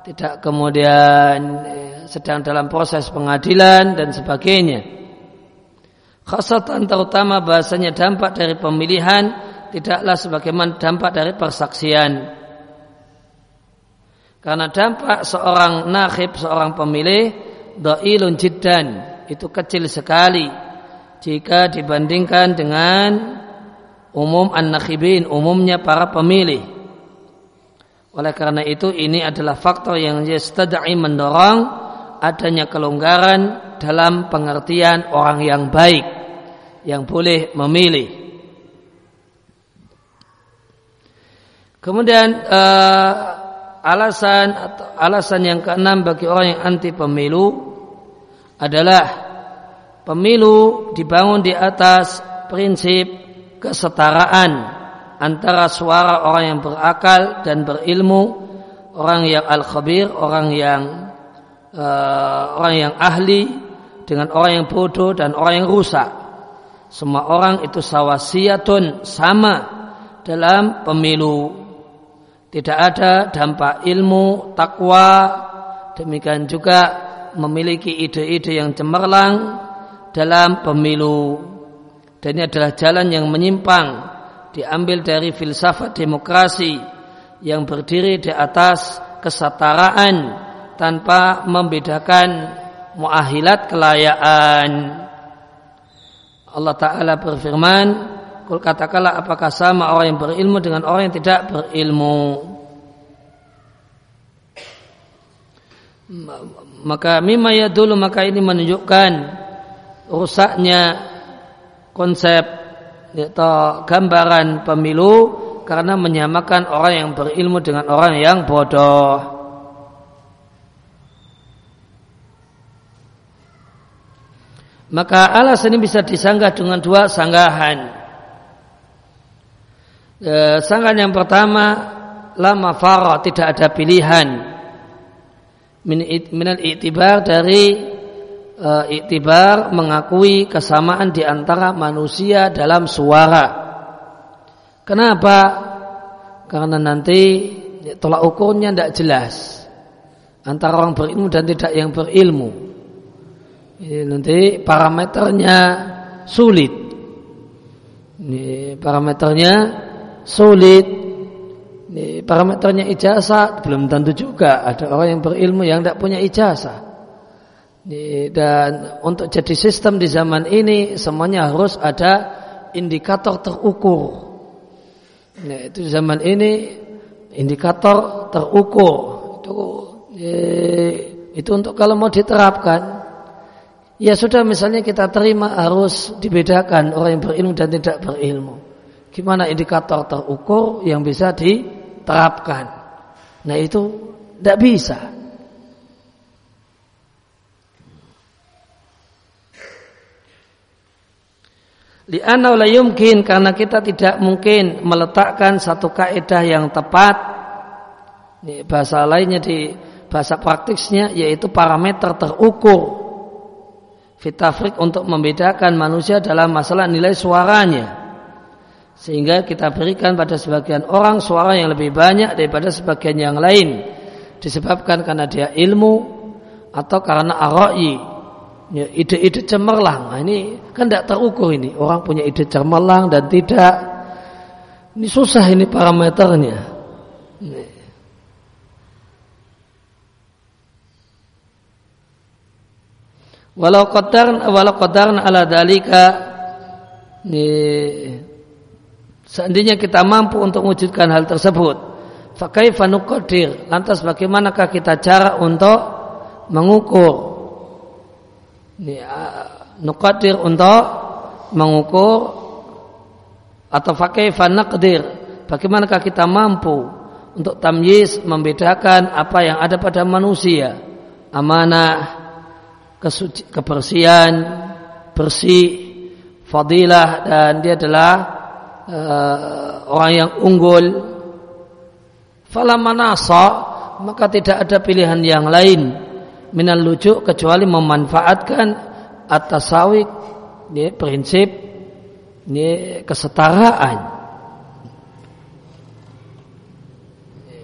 tidak kemudian eh, sedang dalam proses pengadilan dan sebagainya. Khasatan terutama bahasanya dampak dari pemilihan tidaklah sebagaimana dampak dari persaksian. Karena dampak seorang nakhib, seorang pemilih, do'ilun jiddan, itu kecil sekali jika dibandingkan dengan umum an-nakhibin, umumnya para pemilih. Oleh karena itu ini adalah faktor yang yastadai mendorong adanya kelonggaran dalam pengertian orang yang baik yang boleh memilih. Kemudian uh, alasan atau alasan yang keenam bagi orang yang anti pemilu adalah pemilu dibangun di atas prinsip kesetaraan antara suara orang yang berakal dan berilmu, orang yang al-khabir, orang yang uh, orang yang ahli dengan orang yang bodoh dan orang yang rusak. Semua orang itu sawasiyatun sama dalam pemilu tidak ada dampak ilmu, takwa, demikian juga memiliki ide-ide yang cemerlang dalam pemilu. Dan ini adalah jalan yang menyimpang diambil dari filsafat demokrasi yang berdiri di atas kesetaraan tanpa membedakan muahilat kelayaan. Allah Ta'ala berfirman, Kul katakanlah apakah sama orang yang berilmu dengan orang yang tidak berilmu. maka mimma dulu maka ini menunjukkan rusaknya konsep atau gambaran pemilu karena menyamakan orang yang berilmu dengan orang yang bodoh. Maka alas ini bisa disanggah dengan dua sanggahan. E, sanggahan yang pertama, lama farah tidak ada pilihan minal iktibar dari uh, iktibar mengakui kesamaan di antara manusia dalam suara. Kenapa? Karena nanti tolak ukurnya tidak jelas antara orang berilmu dan tidak yang berilmu. Ini nanti parameternya sulit. Ini parameternya sulit ini parameternya ijazah belum tentu juga ada orang yang berilmu yang tidak punya ijazah. Dan untuk jadi sistem di zaman ini semuanya harus ada indikator terukur. Nah, itu zaman ini indikator terukur itu itu untuk kalau mau diterapkan ya sudah misalnya kita terima harus dibedakan orang yang berilmu dan tidak berilmu. Gimana indikator terukur yang bisa di terapkan. Nah itu tidak bisa. Lianna la yumkin karena kita tidak mungkin meletakkan satu kaidah yang tepat. Ini bahasa lainnya di bahasa praktisnya yaitu parameter terukur fitafrik untuk membedakan manusia dalam masalah nilai suaranya. Sehingga kita berikan pada sebagian orang suara yang lebih banyak daripada sebagian yang lain. Disebabkan karena dia ilmu atau karena arai. Ya, ide-ide cemerlang. Nah, ini kan tidak terukur ini. Orang punya ide cemerlang dan tidak. Ini susah ini parameternya. Ini. Walau qadar walau qadar ala dalika ini Seandainya kita mampu untuk mewujudkan hal tersebut, fakaifa nuqaddir? Lantas bagaimanakah kita cara untuk mengukur? Ini nuqaddir untuk mengukur atau fakaifa naqdir? Bagaimanakah kita mampu untuk tamyiz membedakan apa yang ada pada manusia? Amanah, kesuci, kebersihan, bersih, fadilah dan dia adalah uh, orang yang unggul fala manasa maka tidak ada pilihan yang lain minal lucu kecuali memanfaatkan atas sawik ini prinsip ini kesetaraan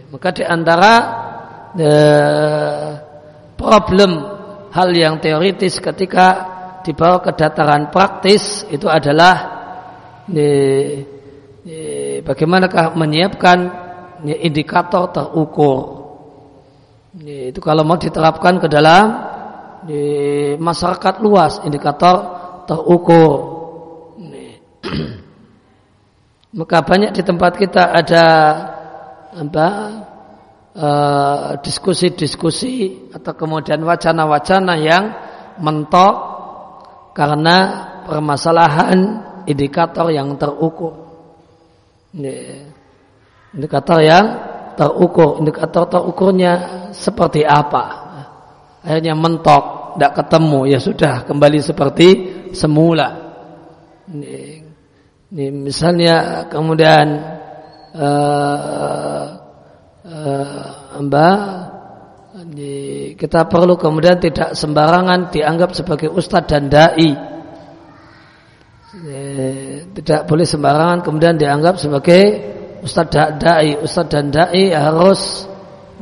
maka di antara uh, problem hal yang teoritis ketika dibawa ke dataran praktis itu adalah bagaimanakah menyiapkan indikator terukur. Itu kalau mau diterapkan ke dalam masyarakat luas indikator terukur. Maka banyak di tempat kita ada apa eh, diskusi-diskusi atau kemudian wacana-wacana yang mentok karena permasalahan indikator yang terukur. Indikator yang terukur. Indikator terukurnya seperti apa? Akhirnya mentok, tidak ketemu. Ya sudah, kembali seperti semula. Ini, ini misalnya kemudian uh, uh, mbak kita perlu kemudian tidak sembarangan dianggap sebagai ustadz dan dai tidak boleh sembarangan kemudian dianggap sebagai ustadz dai ustadz dan dai harus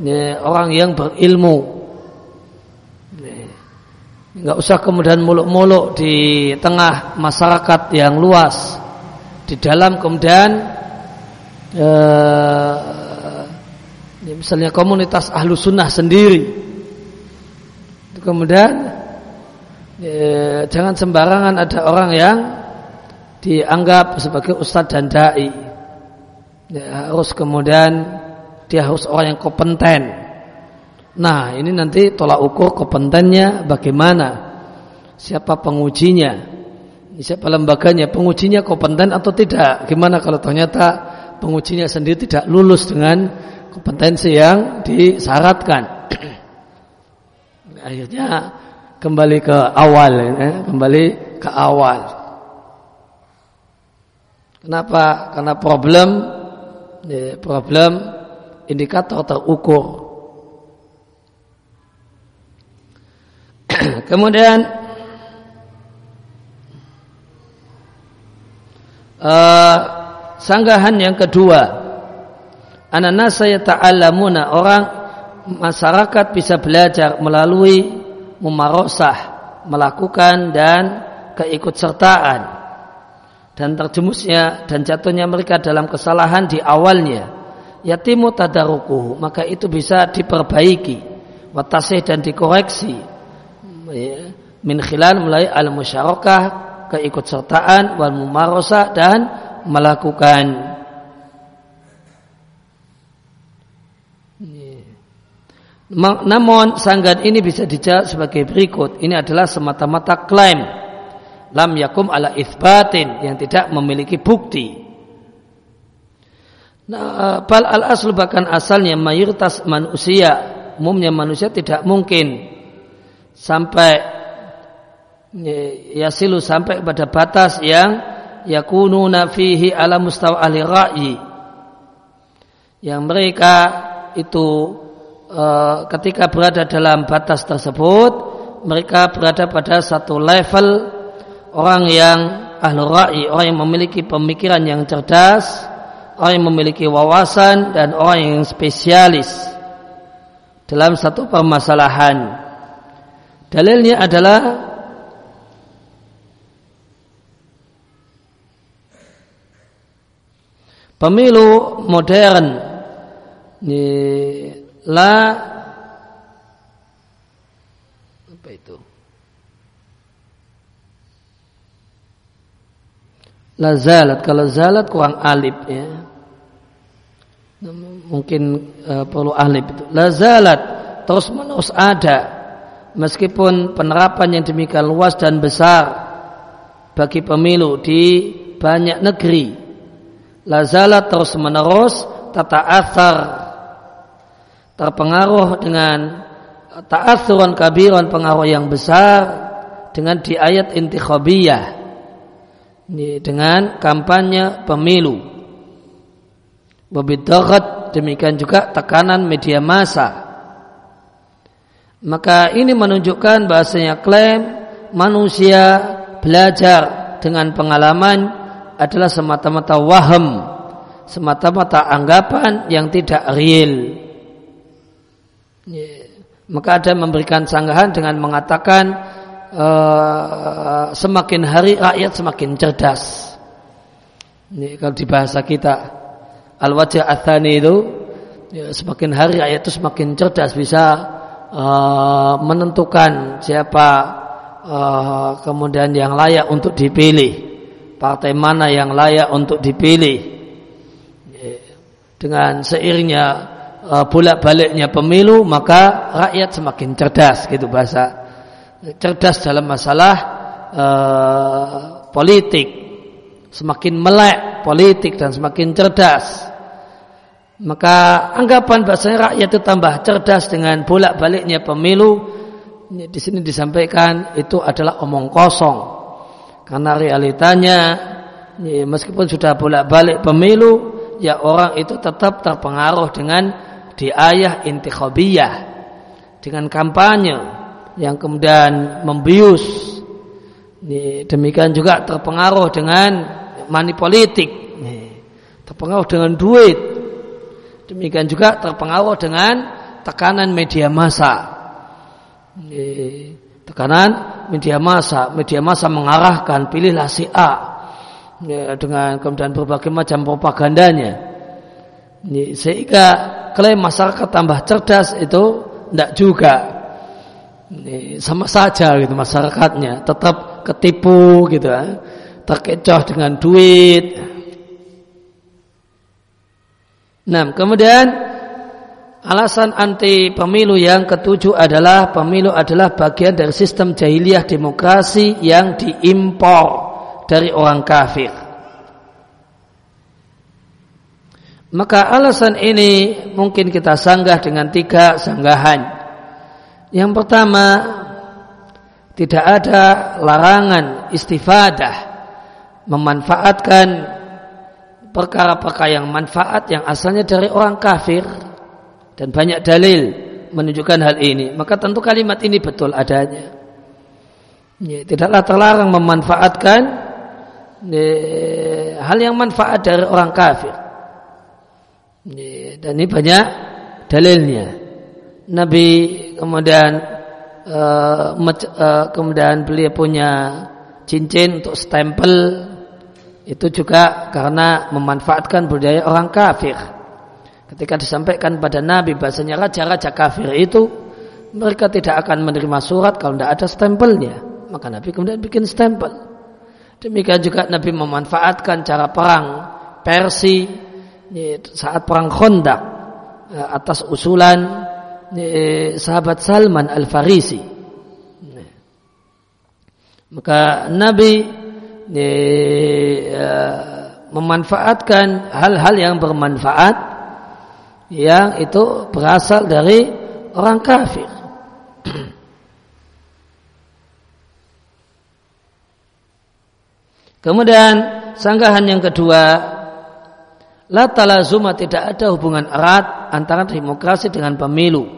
ya, orang yang berilmu. Nggak usah kemudian muluk-muluk di tengah masyarakat yang luas. Di dalam kemudian ya, misalnya komunitas ahlu sunnah sendiri. Kemudian eh, jangan sembarangan ada orang yang dianggap sebagai ustadz dan dai. Ya, harus kemudian dia harus orang yang kompeten. Nah, ini nanti tolak ukur kompetennya bagaimana? Siapa pengujinya? Siapa lembaganya? Pengujinya kompeten atau tidak? Gimana kalau ternyata pengujinya sendiri tidak lulus dengan kompetensi yang disyaratkan? Akhirnya kembali ke awal, ya, kembali ke awal. Kenapa? Karena problem, problem indikator terukur. Kemudian uh, sanggahan yang kedua, anak saya ta'allamuna orang masyarakat bisa belajar melalui mumarosah melakukan dan keikutsertaan dan terjemusnya dan jatuhnya mereka dalam kesalahan di awalnya. Yatimu tadarukuhu maka itu bisa diperbaiki. Watasih dan dikoreksi. Ya, min khilal mulai al musyarakah keikutsertaan wal mumarosah dan melakukan. Namun sanggahan ini bisa dijawab sebagai berikut. Ini adalah semata-mata klaim. Lam yakum ala ithbatin yang tidak memiliki bukti. Nah, bal al aslu bahkan asalnya mayoritas manusia, umumnya manusia tidak mungkin sampai ya, yasilu sampai pada batas yang yakununa fihi ala mustawa ahli ra'yi yang mereka itu Eh, ketika berada dalam batas tersebut mereka berada pada satu level orang yang ahlu ra'i, orang yang memiliki pemikiran yang cerdas, orang yang memiliki wawasan dan orang yang spesialis dalam satu permasalahan. Dalilnya adalah pemilu modern la apa itu la zalat kalau zalat kurang alif ya. Mungkin uh, perlu alif itu. La zalat terus menerus ada. Meskipun penerapan yang demikian luas dan besar bagi pemilu di banyak negeri. La zalat terus menerus tata asar terpengaruh dengan ta'athuran kabiran pengaruh yang besar dengan di ayat intikhabiyah dengan kampanye pemilu. Wabidagat demikian juga tekanan media massa. Maka ini menunjukkan bahasanya klaim manusia belajar dengan pengalaman adalah semata-mata waham semata-mata anggapan yang tidak real. Maka ada memberikan sanggahan dengan mengatakan uh, semakin hari rakyat semakin cerdas. Ini kalau di bahasa kita al wajah athani itu ya, semakin hari rakyat itu semakin cerdas bisa uh, menentukan siapa uh, kemudian yang layak untuk dipilih partai mana yang layak untuk dipilih ya, dengan seiringnya bolak-baliknya pemilu maka rakyat semakin cerdas gitu bahasa cerdas dalam masalah uh, politik. Semakin melek politik dan semakin cerdas. Maka anggapan bahasanya rakyat itu tambah cerdas dengan bolak-baliknya pemilu di sini disampaikan itu adalah omong kosong. Karena realitanya meskipun sudah bolak-balik pemilu ya orang itu tetap terpengaruh dengan di ayah intikhabiyah dengan kampanye yang kemudian membius. Demikian juga terpengaruh dengan money politik. Terpengaruh dengan duit. Demikian juga terpengaruh dengan tekanan media massa. Tekanan media massa. Media massa mengarahkan pilihlah si A. Dengan kemudian berbagai macam propagandanya. Sehingga klaim masyarakat tambah cerdas itu tidak juga sama saja gitu masyarakatnya tetap ketipu gitu ya. terkecoh dengan duit nah kemudian Alasan anti pemilu yang ketujuh adalah pemilu adalah bagian dari sistem jahiliyah demokrasi yang diimpor dari orang kafir. Maka alasan ini mungkin kita sanggah dengan tiga sanggahan. Yang pertama, tidak ada larangan istifadah memanfaatkan perkara-perkara yang manfaat yang asalnya dari orang kafir dan banyak dalil menunjukkan hal ini. Maka tentu kalimat ini betul adanya. Ya, tidaklah terlarang memanfaatkan hal yang manfaat dari orang kafir. Dan ini banyak dalilnya Nabi kemudian uh, kemudian beliau punya cincin untuk stempel itu juga karena memanfaatkan budaya orang kafir Ketika disampaikan pada Nabi bahasanya raja-raja kafir itu mereka tidak akan menerima surat kalau tidak ada stempelnya. Maka Nabi kemudian bikin stempel. Demikian juga Nabi memanfaatkan cara perang Persi saat perang Khandaq eh, atas usulan sahabat Salman Al-Farisi. Maka Nabi eh, memanfaatkan hal-hal yang bermanfaat yang itu berasal dari orang kafir. Kemudian sanggahan yang kedua, la talazuma tidak ada hubungan erat antara demokrasi dengan pemilu.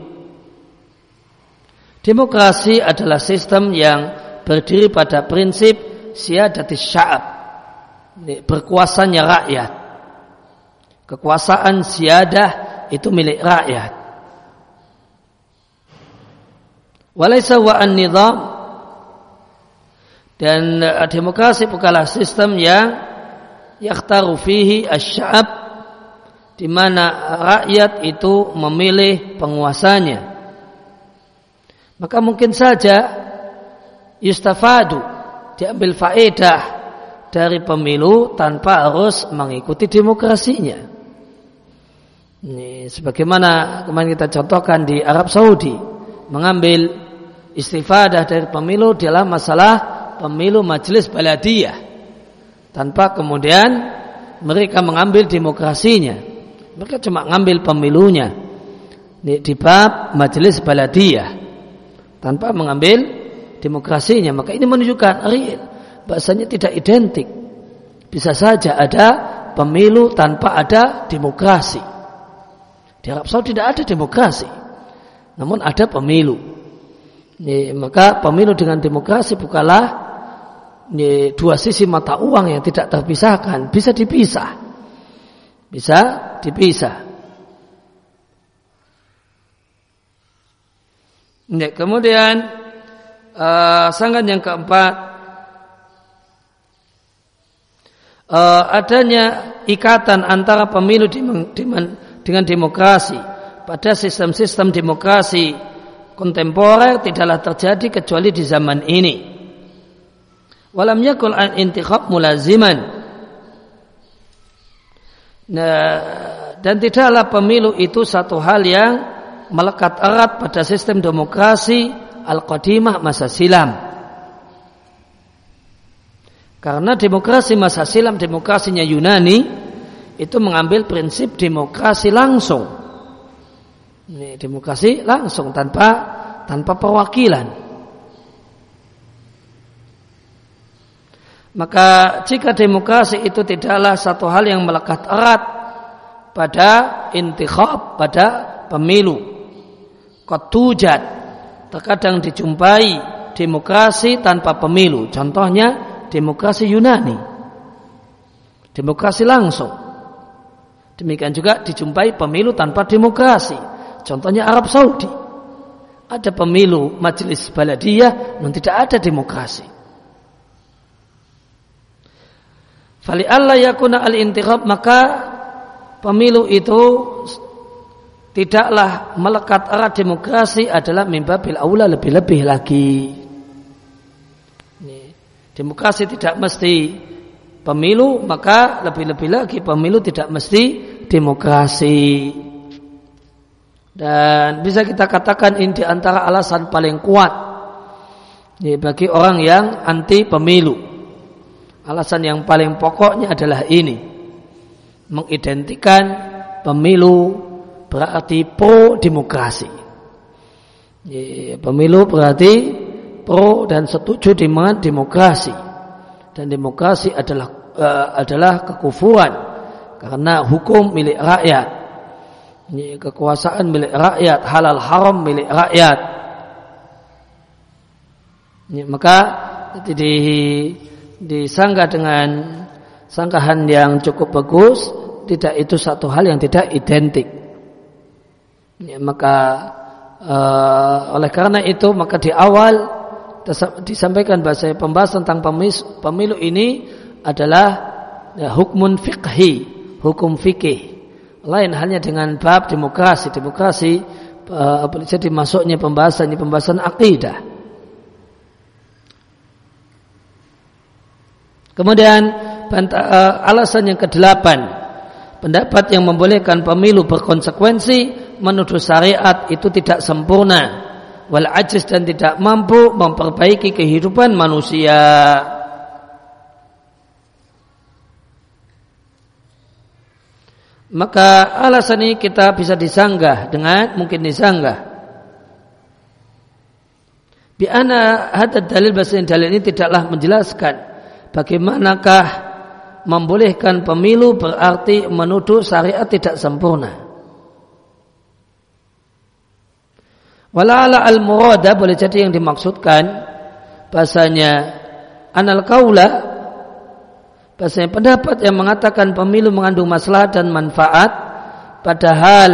Demokrasi adalah sistem yang berdiri pada prinsip siadati sya'ab, berkuasanya rakyat. Kekuasaan siadah itu milik rakyat. Walaysa wa an-nizam dan uh, demokrasi bukanlah sistem yang yakhtaru fihi asy-sya'ab di mana rakyat itu memilih penguasanya. Maka mungkin saja yustafadu diambil faedah dari pemilu tanpa harus mengikuti demokrasinya. Ini sebagaimana kemarin kita contohkan di Arab Saudi mengambil istifadah dari pemilu dalam masalah pemilu majelis baladiyah. Tanpa kemudian mereka mengambil demokrasinya. Mereka cuma mengambil pemilunya. Di bab majelis baladiyah tanpa mengambil demokrasinya maka ini menunjukkan real bahasanya tidak identik bisa saja ada pemilu tanpa ada demokrasi di Arab Saudi tidak ada demokrasi. Namun ada pemilu. Ini, maka pemilu dengan demokrasi bukanlah ini, dua sisi mata uang yang tidak terpisahkan. Bisa dipisah. Bisa dipisah. Ini, kemudian uh, sangat yang keempat uh, adanya ikatan antara pemilu di, di, dengan demokrasi. Pada sistem-sistem demokrasi kontemporer tidaklah terjadi kecuali di zaman ini. Walam yakul an intikhab mulaziman. Nah, dan tidaklah pemilu itu satu hal yang melekat erat pada sistem demokrasi al-qadimah masa silam. Karena demokrasi masa silam, demokrasinya Yunani, itu mengambil prinsip demokrasi langsung. Ini demokrasi langsung tanpa tanpa perwakilan. Maka jika demokrasi itu tidaklah satu hal yang melekat erat pada intikhab, pada pemilu. Kotujat terkadang dijumpai demokrasi tanpa pemilu. Contohnya demokrasi Yunani. Demokrasi langsung. Demikian juga dijumpai pemilu tanpa demokrasi. Contohnya Arab Saudi. Ada pemilu majelis baladiyah namun tidak ada demokrasi. Fali Allah yakuna al intikhab maka pemilu itu tidaklah melekat erat demokrasi adalah mimbabil aula lebih-lebih lagi. Demokrasi tidak mesti pemilu maka lebih-lebih lagi pemilu tidak mesti demokrasi Dan bisa kita katakan ini di antara alasan paling kuat ya, bagi orang yang anti pemilu. Alasan yang paling pokoknya adalah ini. Mengidentikan pemilu berarti pro demokrasi. Pemilu berarti pro dan setuju dengan demokrasi. Dan demokrasi adalah uh, adalah kekufuran karena hukum milik rakyat kekuasaan milik rakyat, halal haram milik rakyat. Maka di, disangka dengan sangkahan yang cukup bagus, tidak itu satu hal yang tidak identik. Ini, maka uh, oleh karena itu maka di awal disampaikan bahasa pembahasan tentang pemilu, ini adalah ya, hukmun fikhi, hukum fikih lain halnya dengan bab demokrasi. Demokrasi uh, jadi masuknya pembahasan ini pembahasan akidah. Kemudian uh, alasan yang kedelapan, pendapat yang membolehkan pemilu berkonsekuensi menuduh syariat itu tidak sempurna, wal ajiz dan tidak mampu memperbaiki kehidupan manusia. maka alasan ini kita bisa disanggah dengan mungkin disanggah Biana hadad dalil bahasa dalil ini tidaklah menjelaskan bagaimanakah membolehkan pemilu berarti menuduh syariat tidak sempurna. Wala'ala al-murada boleh jadi yang dimaksudkan bahasanya anal kaula Bahasanya pendapat yang mengatakan pemilu mengandung masalah dan manfaat padahal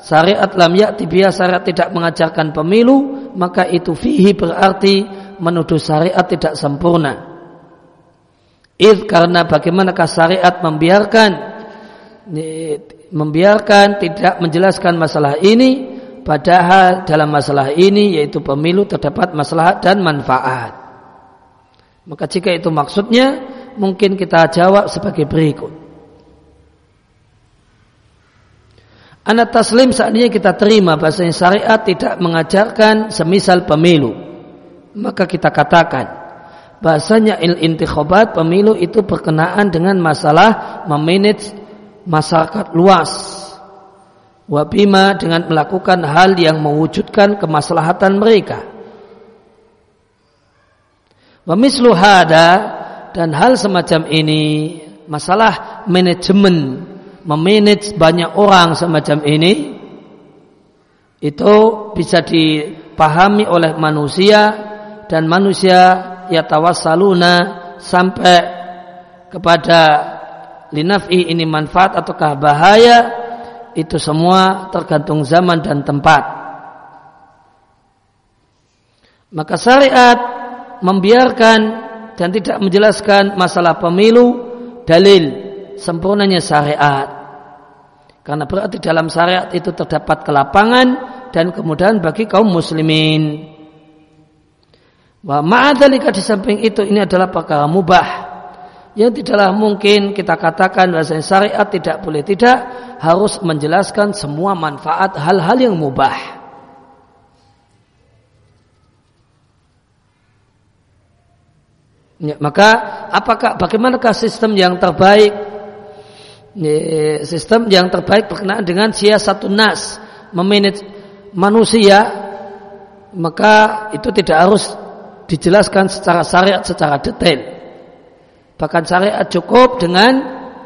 syariat lam yakti syariat tidak mengajarkan pemilu maka itu fihi berarti menuduh syariat tidak sempurna. Id karena bagaimanakah syariat membiarkan membiarkan tidak menjelaskan masalah ini padahal dalam masalah ini yaitu pemilu terdapat masalah dan manfaat. Maka jika itu maksudnya mungkin kita jawab sebagai berikut. Anak taslim saatnya kita terima bahasanya syariat tidak mengajarkan semisal pemilu. Maka kita katakan bahasanya il intikhabat pemilu itu berkenaan dengan masalah memanage masyarakat luas. Wabima dengan melakukan hal yang mewujudkan kemaslahatan mereka. Wamislu hada dan hal semacam ini masalah manajemen memanage banyak orang semacam ini itu bisa dipahami oleh manusia dan manusia ya tawassaluna sampai kepada linafi ini manfaat ataukah bahaya itu semua tergantung zaman dan tempat maka syariat membiarkan dan tidak menjelaskan masalah pemilu dalil sempurnanya syariat. Karena berarti dalam syariat itu terdapat kelapangan dan kemudahan bagi kaum muslimin. Wa ma'adzalika di samping itu ini adalah perkara mubah. Yang tidaklah mungkin kita katakan bahasa syariat tidak boleh tidak harus menjelaskan semua manfaat hal-hal yang mubah. Ya, maka apakah bagaimanakah sistem yang terbaik? Ya, sistem yang terbaik berkenaan dengan satu nas memanage manusia maka itu tidak harus dijelaskan secara syariat secara detail. Bahkan syariat cukup dengan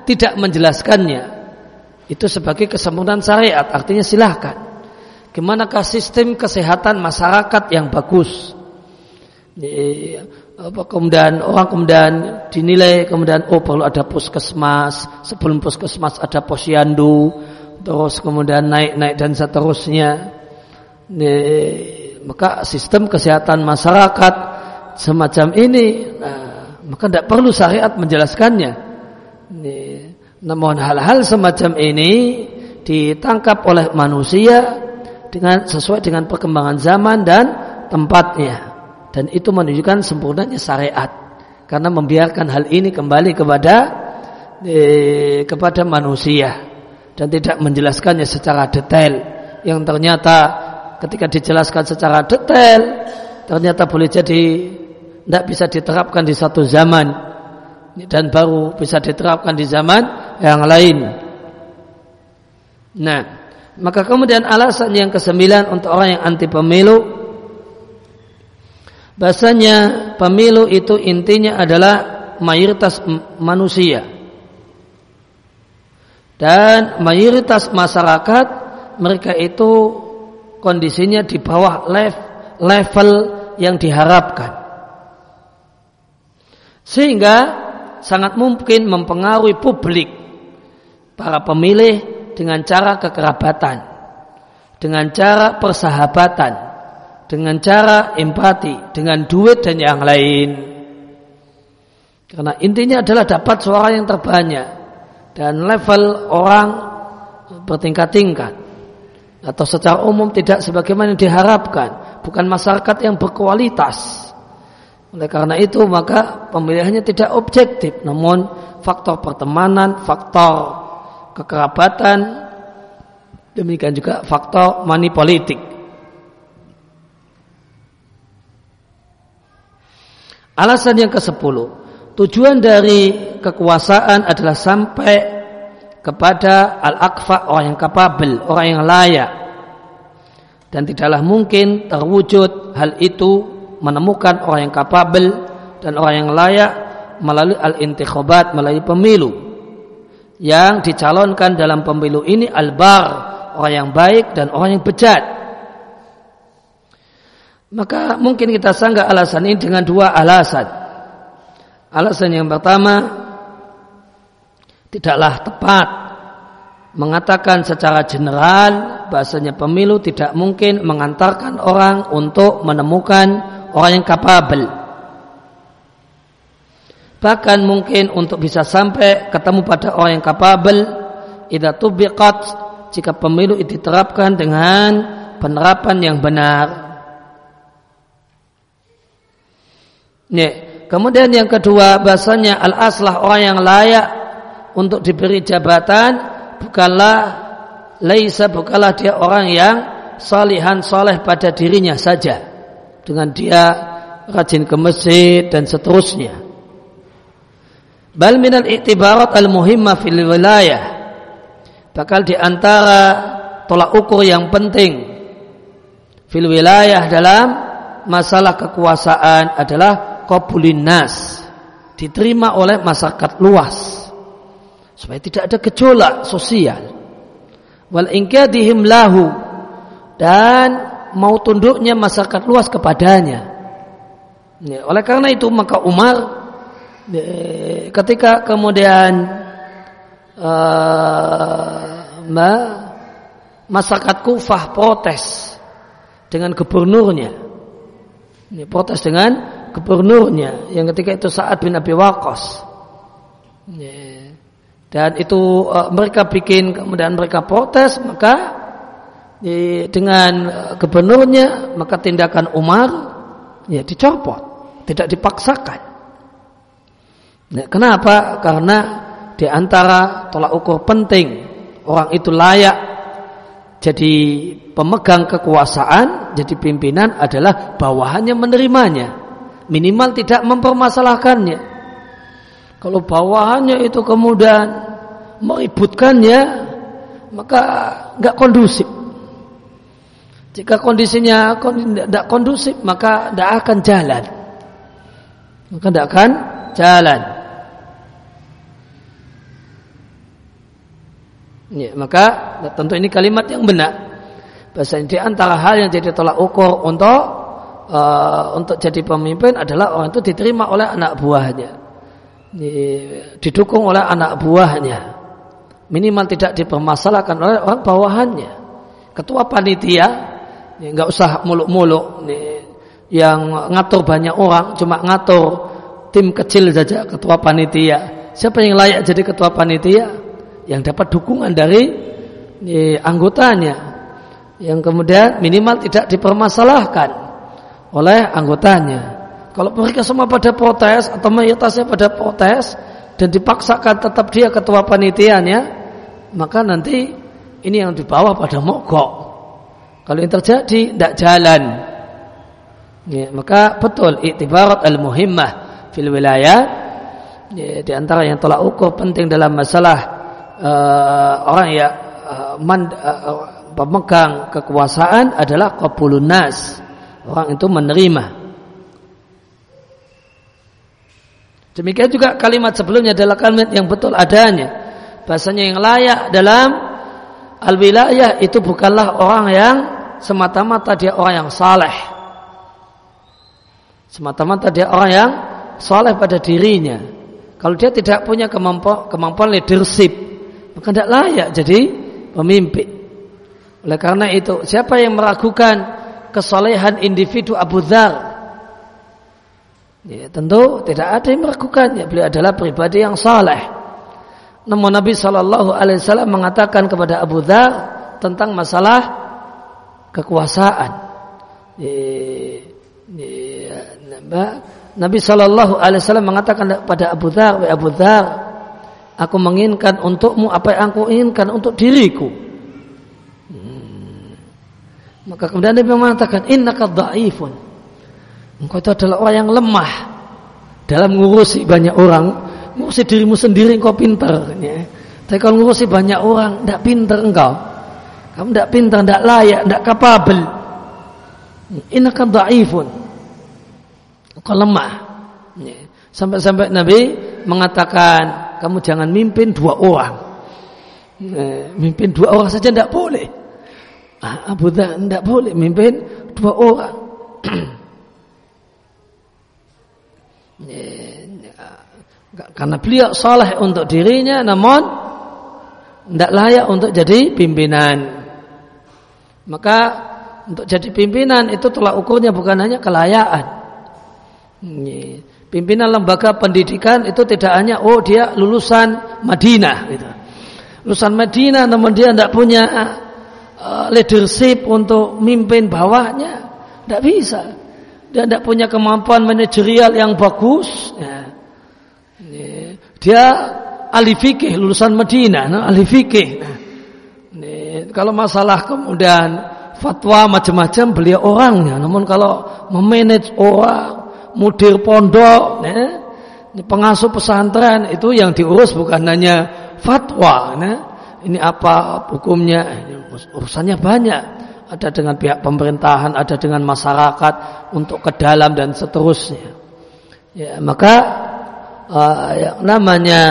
tidak menjelaskannya. Itu sebagai kesempurnaan syariat, artinya silahkan. Gimanakah sistem kesehatan masyarakat yang bagus? Kemudian orang kemudian dinilai kemudian oh perlu ada puskesmas sebelum puskesmas ada posyandu terus kemudian naik naik dan seterusnya maka sistem kesehatan masyarakat semacam ini nah, maka tidak perlu syariat menjelaskannya Ini, namun hal-hal semacam ini ditangkap oleh manusia dengan sesuai dengan perkembangan zaman dan tempatnya. Dan itu menunjukkan sempurnanya syariat. Karena membiarkan hal ini kembali kepada eh, kepada manusia. Dan tidak menjelaskannya secara detail. Yang ternyata ketika dijelaskan secara detail ternyata boleh jadi tidak bisa diterapkan di satu zaman. Dan baru bisa diterapkan di zaman yang lain. Nah, maka kemudian alasan yang kesembilan untuk orang yang anti pemilu bahasanya pemilu itu intinya adalah mayoritas manusia dan mayoritas masyarakat mereka itu kondisinya di bawah level yang diharapkan. Sehingga sangat mungkin mempengaruhi publik para pemilih dengan cara kekerabatan, dengan cara persahabatan, dengan cara empati, dengan duit dan yang lain. Karena intinya adalah dapat suara yang terbanyak dan level orang bertingkat-tingkat atau secara umum tidak sebagaimana yang diharapkan, bukan masyarakat yang berkualitas. Oleh karena itu maka pemilihannya tidak objektif, namun faktor pertemanan, faktor kekerabatan, demikian juga faktor money politik. Alasan yang ke-10, tujuan dari kekuasaan adalah sampai kepada al-akfa orang yang kapabel, orang yang layak. Dan tidaklah mungkin terwujud hal itu menemukan orang yang kapabel dan orang yang layak melalui al-intikhabat, melalui pemilu. Yang dicalonkan dalam pemilu ini al-bar, orang yang baik dan orang yang bejat. Maka mungkin kita sanggah alasan ini dengan dua alasan. Alasan yang pertama, tidaklah tepat mengatakan secara general bahasanya pemilu tidak mungkin mengantarkan orang untuk menemukan orang yang kapabel. Bahkan mungkin untuk bisa sampai ketemu pada orang yang kapabel, idza tubiqat jika pemilu itu diterapkan dengan penerapan yang benar. Nih, kemudian yang kedua bahasanya al-aslah orang yang layak untuk diberi jabatan bukanlah laisa bukanlah dia orang yang salihan soleh pada dirinya saja dengan dia rajin ke masjid dan seterusnya bal minal i'tibarat al muhimmah fil wilayah. Bakal di antara tolak ukur yang penting fil wilayah dalam masalah kekuasaan adalah qabulin nas. Diterima oleh masyarakat luas. Supaya tidak ada gejolak sosial. Wal ingkadihim lahu. Dan mau tunduknya masyarakat luas kepadanya. Ya, oleh karena itu maka Umar ketika kemudian uh, masyarakat Kufah protes dengan gubernurnya. Ini protes dengan gubernurnya yang ketika itu saat bin Abi Waqqas. Dan itu uh, mereka bikin kemudian mereka protes maka di, dengan uh, gubernurnya maka tindakan Umar ya dicopot tidak dipaksakan nah, kenapa karena di antara tolak ukur penting orang itu layak jadi pemegang kekuasaan jadi pimpinan adalah bawahannya menerimanya minimal tidak mempermasalahkannya kalau bawahannya itu kemudian meributkannya, maka nggak kondusif. Jika kondisinya tidak kondusif, maka tidak akan jalan. Maka tidak akan jalan. Ya, maka tentu ini kalimat yang benar. Bahasa di antara hal yang jadi tolak ukur untuk uh, untuk jadi pemimpin adalah orang itu diterima oleh anak buahnya. Didukung oleh anak buahnya. Minimal tidak dipermasalahkan oleh orang bawahannya. Ketua panitia nggak usah muluk-muluk yang ngatur banyak orang cuma ngatur tim kecil saja ketua panitia. Siapa yang layak jadi ketua panitia yang dapat dukungan dari anggotanya yang kemudian minimal tidak dipermasalahkan oleh anggotanya kalau mereka semua pada protes atau mayoritasnya pada protes dan dipaksakan tetap dia ketua panitianya, maka nanti ini yang di bawah pada mogok. Kalau yang terjadi tidak jalan. Ya, maka betul iktibarat al-muhimmah fil wilayah ya, di antara yang telah ukur penting dalam masalah uh, orang yang uh, man, uh, pemegang kekuasaan adalah qabulun nas. Orang itu menerima. Demikian juga kalimat sebelumnya adalah kalimat yang betul adanya. Bahasanya yang layak dalam al-wilayah itu bukanlah orang yang semata-mata dia orang yang saleh Semata-mata dia orang yang soleh pada dirinya. Kalau dia tidak punya kemampuan, kemampuan leadership, maka tidak layak jadi pemimpin. Oleh karena itu, siapa yang meragukan kesolehan individu Abu Dhar? Ya, tentu tidak ada yang meragukannya. Beliau adalah pribadi yang saleh. Namun Nabi Shallallahu Alaihi Wasallam mengatakan kepada Abu Dhar tentang masalah kekuasaan. Ya, ya, Nabi Shallallahu Alaihi Wasallam mengatakan pada Abu Dhar, Abu Dhar, aku menginginkan untukmu apa yang aku inginkan untuk diriku. Hmm. Maka kemudian Nabi mengatakan, Inna dhaifun. Engkau itu adalah orang yang lemah dalam ngurusi banyak orang. Ngurusi dirimu sendiri engkau pintar. Ya. Tapi kalau ngurusi banyak orang, tidak pintar engkau. Kamu tidak pintar, tidak layak, tidak kapabel. Inna dhaifun kau lemah. Ya. Sampai-sampai Nabi mengatakan kamu jangan mimpin dua orang. Ya, mimpin dua orang saja tidak boleh. Ah, Abu Dhar tidak boleh mimpin dua orang. Ya, karena beliau saleh untuk dirinya namun tidak layak untuk jadi pimpinan. Maka untuk jadi pimpinan itu telah ukurnya bukan hanya kelayakan Pimpinan lembaga pendidikan itu tidak hanya oh dia lulusan Madinah gitu. Lulusan Madinah namun dia tidak punya uh, leadership untuk mimpin bawahnya. Tidak bisa. Dia tidak punya kemampuan manajerial yang bagus. Ya. Dia ahli fikih lulusan Madinah, nah, ahli fikih. Nah, kalau masalah kemudian fatwa macam-macam beliau orangnya. Namun kalau memanage orang mudir pondok, ya, pengasuh pesantren itu yang diurus bukan hanya fatwa, ya. ini apa hukumnya, urusannya banyak. Ada dengan pihak pemerintahan, ada dengan masyarakat untuk ke dalam dan seterusnya. Ya, maka uh, yang namanya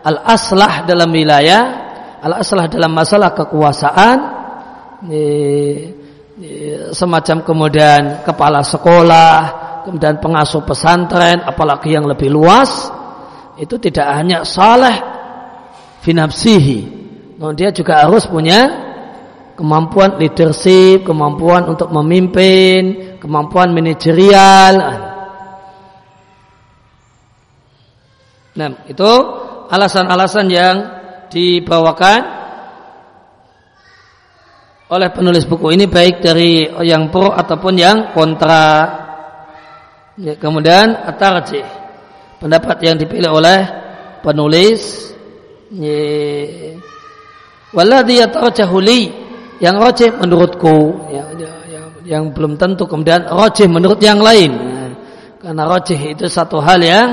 al-aslah dalam wilayah, al-aslah dalam masalah kekuasaan, semacam kemudian kepala sekolah, kemudian pengasuh pesantren, apalagi yang lebih luas, itu tidak hanya saleh finapsihi, namun dia juga harus punya kemampuan leadership, kemampuan untuk memimpin, kemampuan manajerial. Nah, itu alasan-alasan yang dibawakan oleh penulis buku ini baik dari yang pro ataupun yang kontra Ya, kemudian at-tarjih. Pendapat yang dipilih oleh penulis ya, waladhi yatarjahu li yang rajih menurutku ya, ya, ya, yang belum tentu kemudian rajih menurut yang lain. Ya, karena rajih itu satu hal yang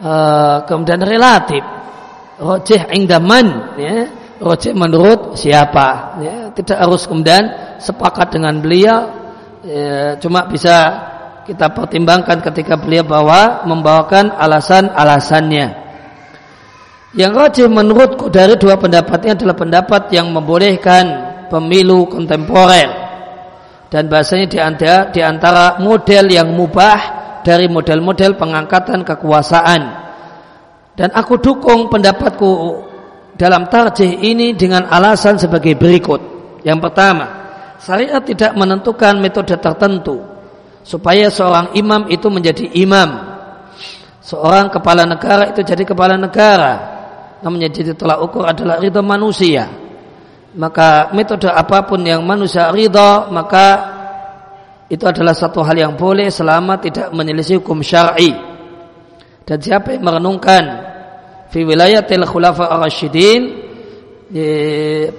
uh, kemudian relatif. Rajih ingdaman ya, rajih menurut siapa ya, tidak harus kemudian sepakat dengan beliau ya, cuma bisa kita pertimbangkan ketika beliau bawa membawakan alasan-alasannya. Yang rajin menurutku dari dua pendapatnya adalah pendapat yang membolehkan pemilu kontemporer dan bahasanya di antara, di antara model yang mubah dari model-model pengangkatan kekuasaan. Dan aku dukung pendapatku dalam tarjih ini dengan alasan sebagai berikut. Yang pertama, syariat tidak menentukan metode tertentu supaya seorang imam itu menjadi imam. Seorang kepala negara itu jadi kepala negara. Namanya jadi telah ukur adalah ridho manusia. Maka metode apa pun yang manusia ridho maka itu adalah satu hal yang boleh selama tidak menyelisih hukum syar'i. Dan siapa yang merenungkan fi wilayatil khulafa ar-rasyidin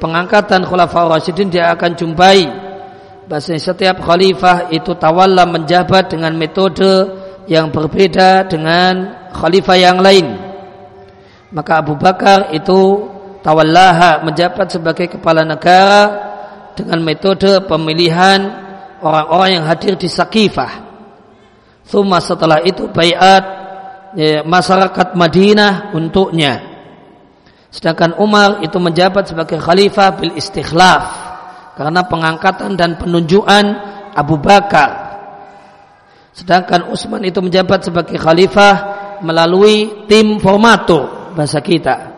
pengangkatan khulafa ar-rasyidin dia akan jumpai bahasanya setiap khalifah itu tawalla menjabat dengan metode yang berbeda dengan khalifah yang lain. Maka Abu Bakar itu tawallaha menjabat sebagai kepala negara dengan metode pemilihan orang-orang yang hadir di Sakifah. Thumma setelah itu bayat ya, masyarakat Madinah untuknya. Sedangkan Umar itu menjabat sebagai khalifah bil istikhlaf karena pengangkatan dan penunjukan Abu Bakar. Sedangkan Utsman itu menjabat sebagai khalifah melalui tim formatur bahasa kita.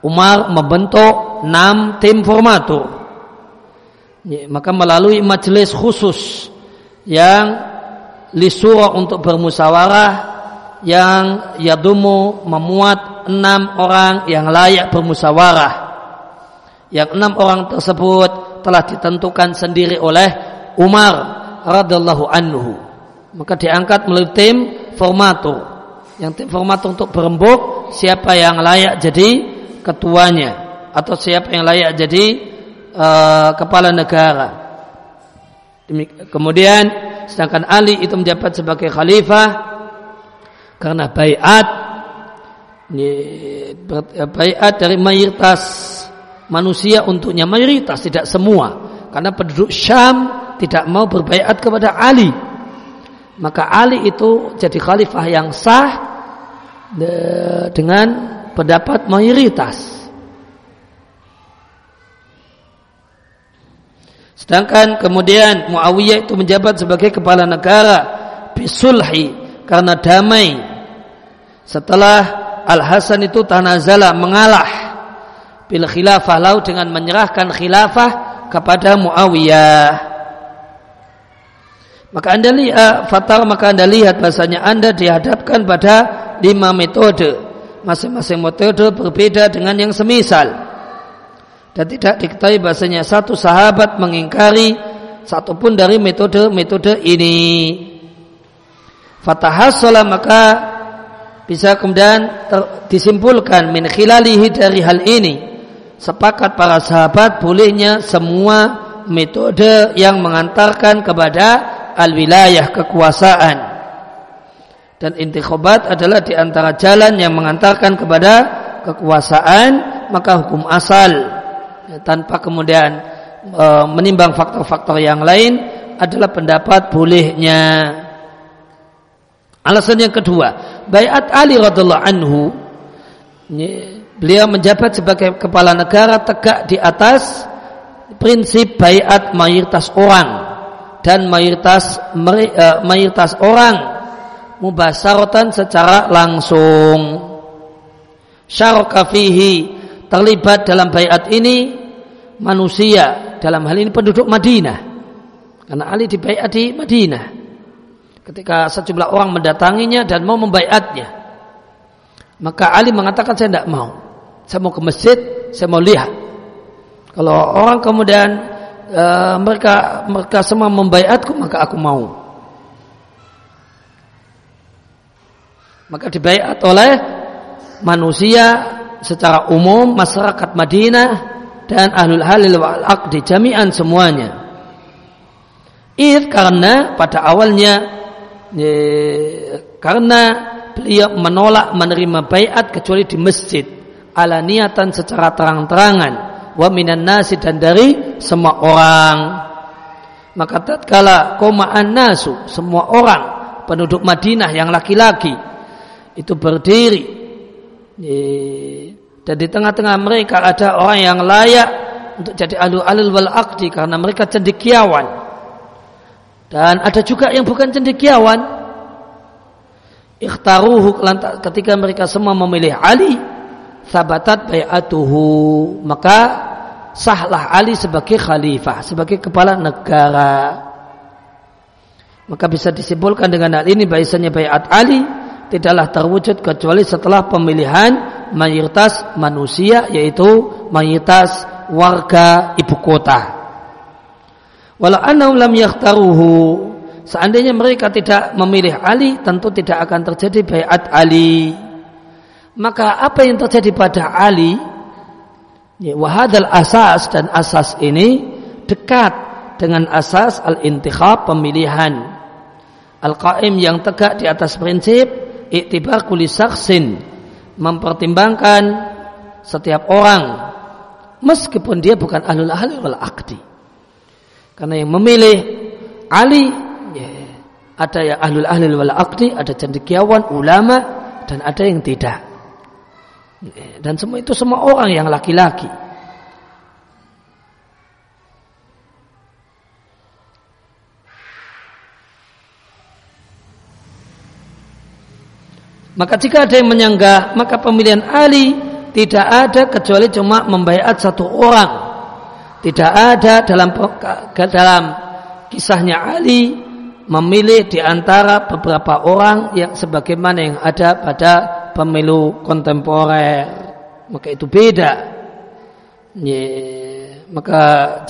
Umar membentuk enam tim formatur. Ya, maka melalui majelis khusus yang lisura untuk bermusyawarah yang yadumu memuat enam orang yang layak bermusyawarah. Yang enam orang tersebut telah ditentukan sendiri oleh Umar radhiallahu anhu. Maka diangkat melalui tim formatur. Yang tim formatur untuk berembuk siapa yang layak jadi ketuanya atau siapa yang layak jadi uh, kepala negara. Kemudian sedangkan Ali itu menjabat sebagai khalifah karena bayat bayat dari mayoritas manusia untuknya mayoritas tidak semua. Karena penduduk Syam tidak mau berbaiat kepada Ali. Maka Ali itu jadi khalifah yang sah dengan pendapat mayoritas. Sedangkan kemudian Muawiyah itu menjabat sebagai kepala negara bisulhi karena damai. Setelah Al Hasan itu tanazala mengalah bil khilafah lau dengan menyerahkan khilafah kepada Muawiyah. Maka anda lihat fatal maka anda lihat bahasanya anda dihadapkan pada lima metode. Masing-masing metode berbeda dengan yang semisal. Dan tidak diketahui bahasanya satu sahabat mengingkari satupun dari metode-metode ini. Fatahassalah maka bisa kemudian disimpulkan min khilalihi dari hal ini sepakat para sahabat bolehnya semua metode yang mengantarkan kepada al-wilayah kekuasaan. Dan intikhobat adalah di antara jalan yang mengantarkan kepada kekuasaan maka hukum asal. Ya, tanpa kemudian e, menimbang faktor-faktor yang lain adalah pendapat bolehnya. Alasan yang kedua bayat Ali radhiallahu anhu Beliau menjabat sebagai kepala negara tegak di atas prinsip bayat mayoritas orang dan mayoritas eh, mayoritas orang mubasaratan secara langsung. Syaraka fihi terlibat dalam bayat ini manusia dalam hal ini penduduk Madinah. Karena Ali dibayat di Madinah. Ketika sejumlah orang mendatanginya dan mau membayatnya. Maka Ali mengatakan saya tidak mau saya mau ke masjid, saya mau lihat. Kalau orang kemudian e, mereka mereka semua membayatku, maka aku mau. Maka dibayat oleh manusia secara umum, masyarakat Madinah dan ahlul halil wal aqdi jami'an semuanya. If karena pada awalnya ye, karena beliau menolak menerima bayat kecuali di masjid ala niatan secara terang-terangan. Wa minan nasi dan dari semua orang. Maka tatkala komaan nasu semua orang penduduk Madinah yang laki-laki itu berdiri. Dan di tengah-tengah mereka ada orang yang layak untuk jadi alu alul wal akdi karena mereka cendekiawan. Dan ada juga yang bukan cendekiawan. Ikhtaruhu ketika mereka semua memilih Ali sabatat bayatuhu. Maka sahlah Ali sebagai khalifah sebagai kepala negara. Maka bisa disimpulkan dengan hal ini bahasanya bayat Ali tidaklah terwujud kecuali setelah pemilihan mayoritas manusia yaitu mayoritas warga ibu kota. Walau annahum lam yakhtaruhu seandainya mereka tidak memilih Ali tentu tidak akan terjadi bayat Ali maka apa yang terjadi pada Ali ya, wahadal asas dan asas ini dekat dengan asas al-intikhab pemilihan. Al-qaim yang tegak di atas prinsip iktibar kuli saksin mempertimbangkan setiap orang meskipun dia bukan ahlul ahli wal akdi. Karena yang memilih Ali ya, ada yang ahlul ahli wal akdi, ada cendekiawan, ulama dan ada yang tidak. Dan semua itu semua orang yang laki-laki. Maka jika ada yang menyanggah, maka pemilihan Ali tidak ada kecuali cuma membayar satu orang. Tidak ada dalam dalam kisahnya Ali memilih di antara beberapa orang yang sebagaimana yang ada pada pemilu kontemporer. Maka itu beda. Ye, maka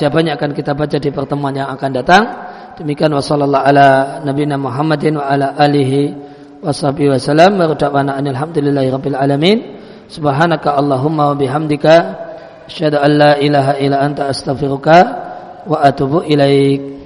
jawabannya akan kita baca di pertemuan yang akan datang. Demikian wasallallahu ala nabiyina Muhammadin wa ala alihi washabihi wasallam wa da'wana alhamdulillahi rabbil alamin subhanaka allahumma wa bihamdika asyhadu an la ilaha illa anta astaghfiruka wa atubu ilaik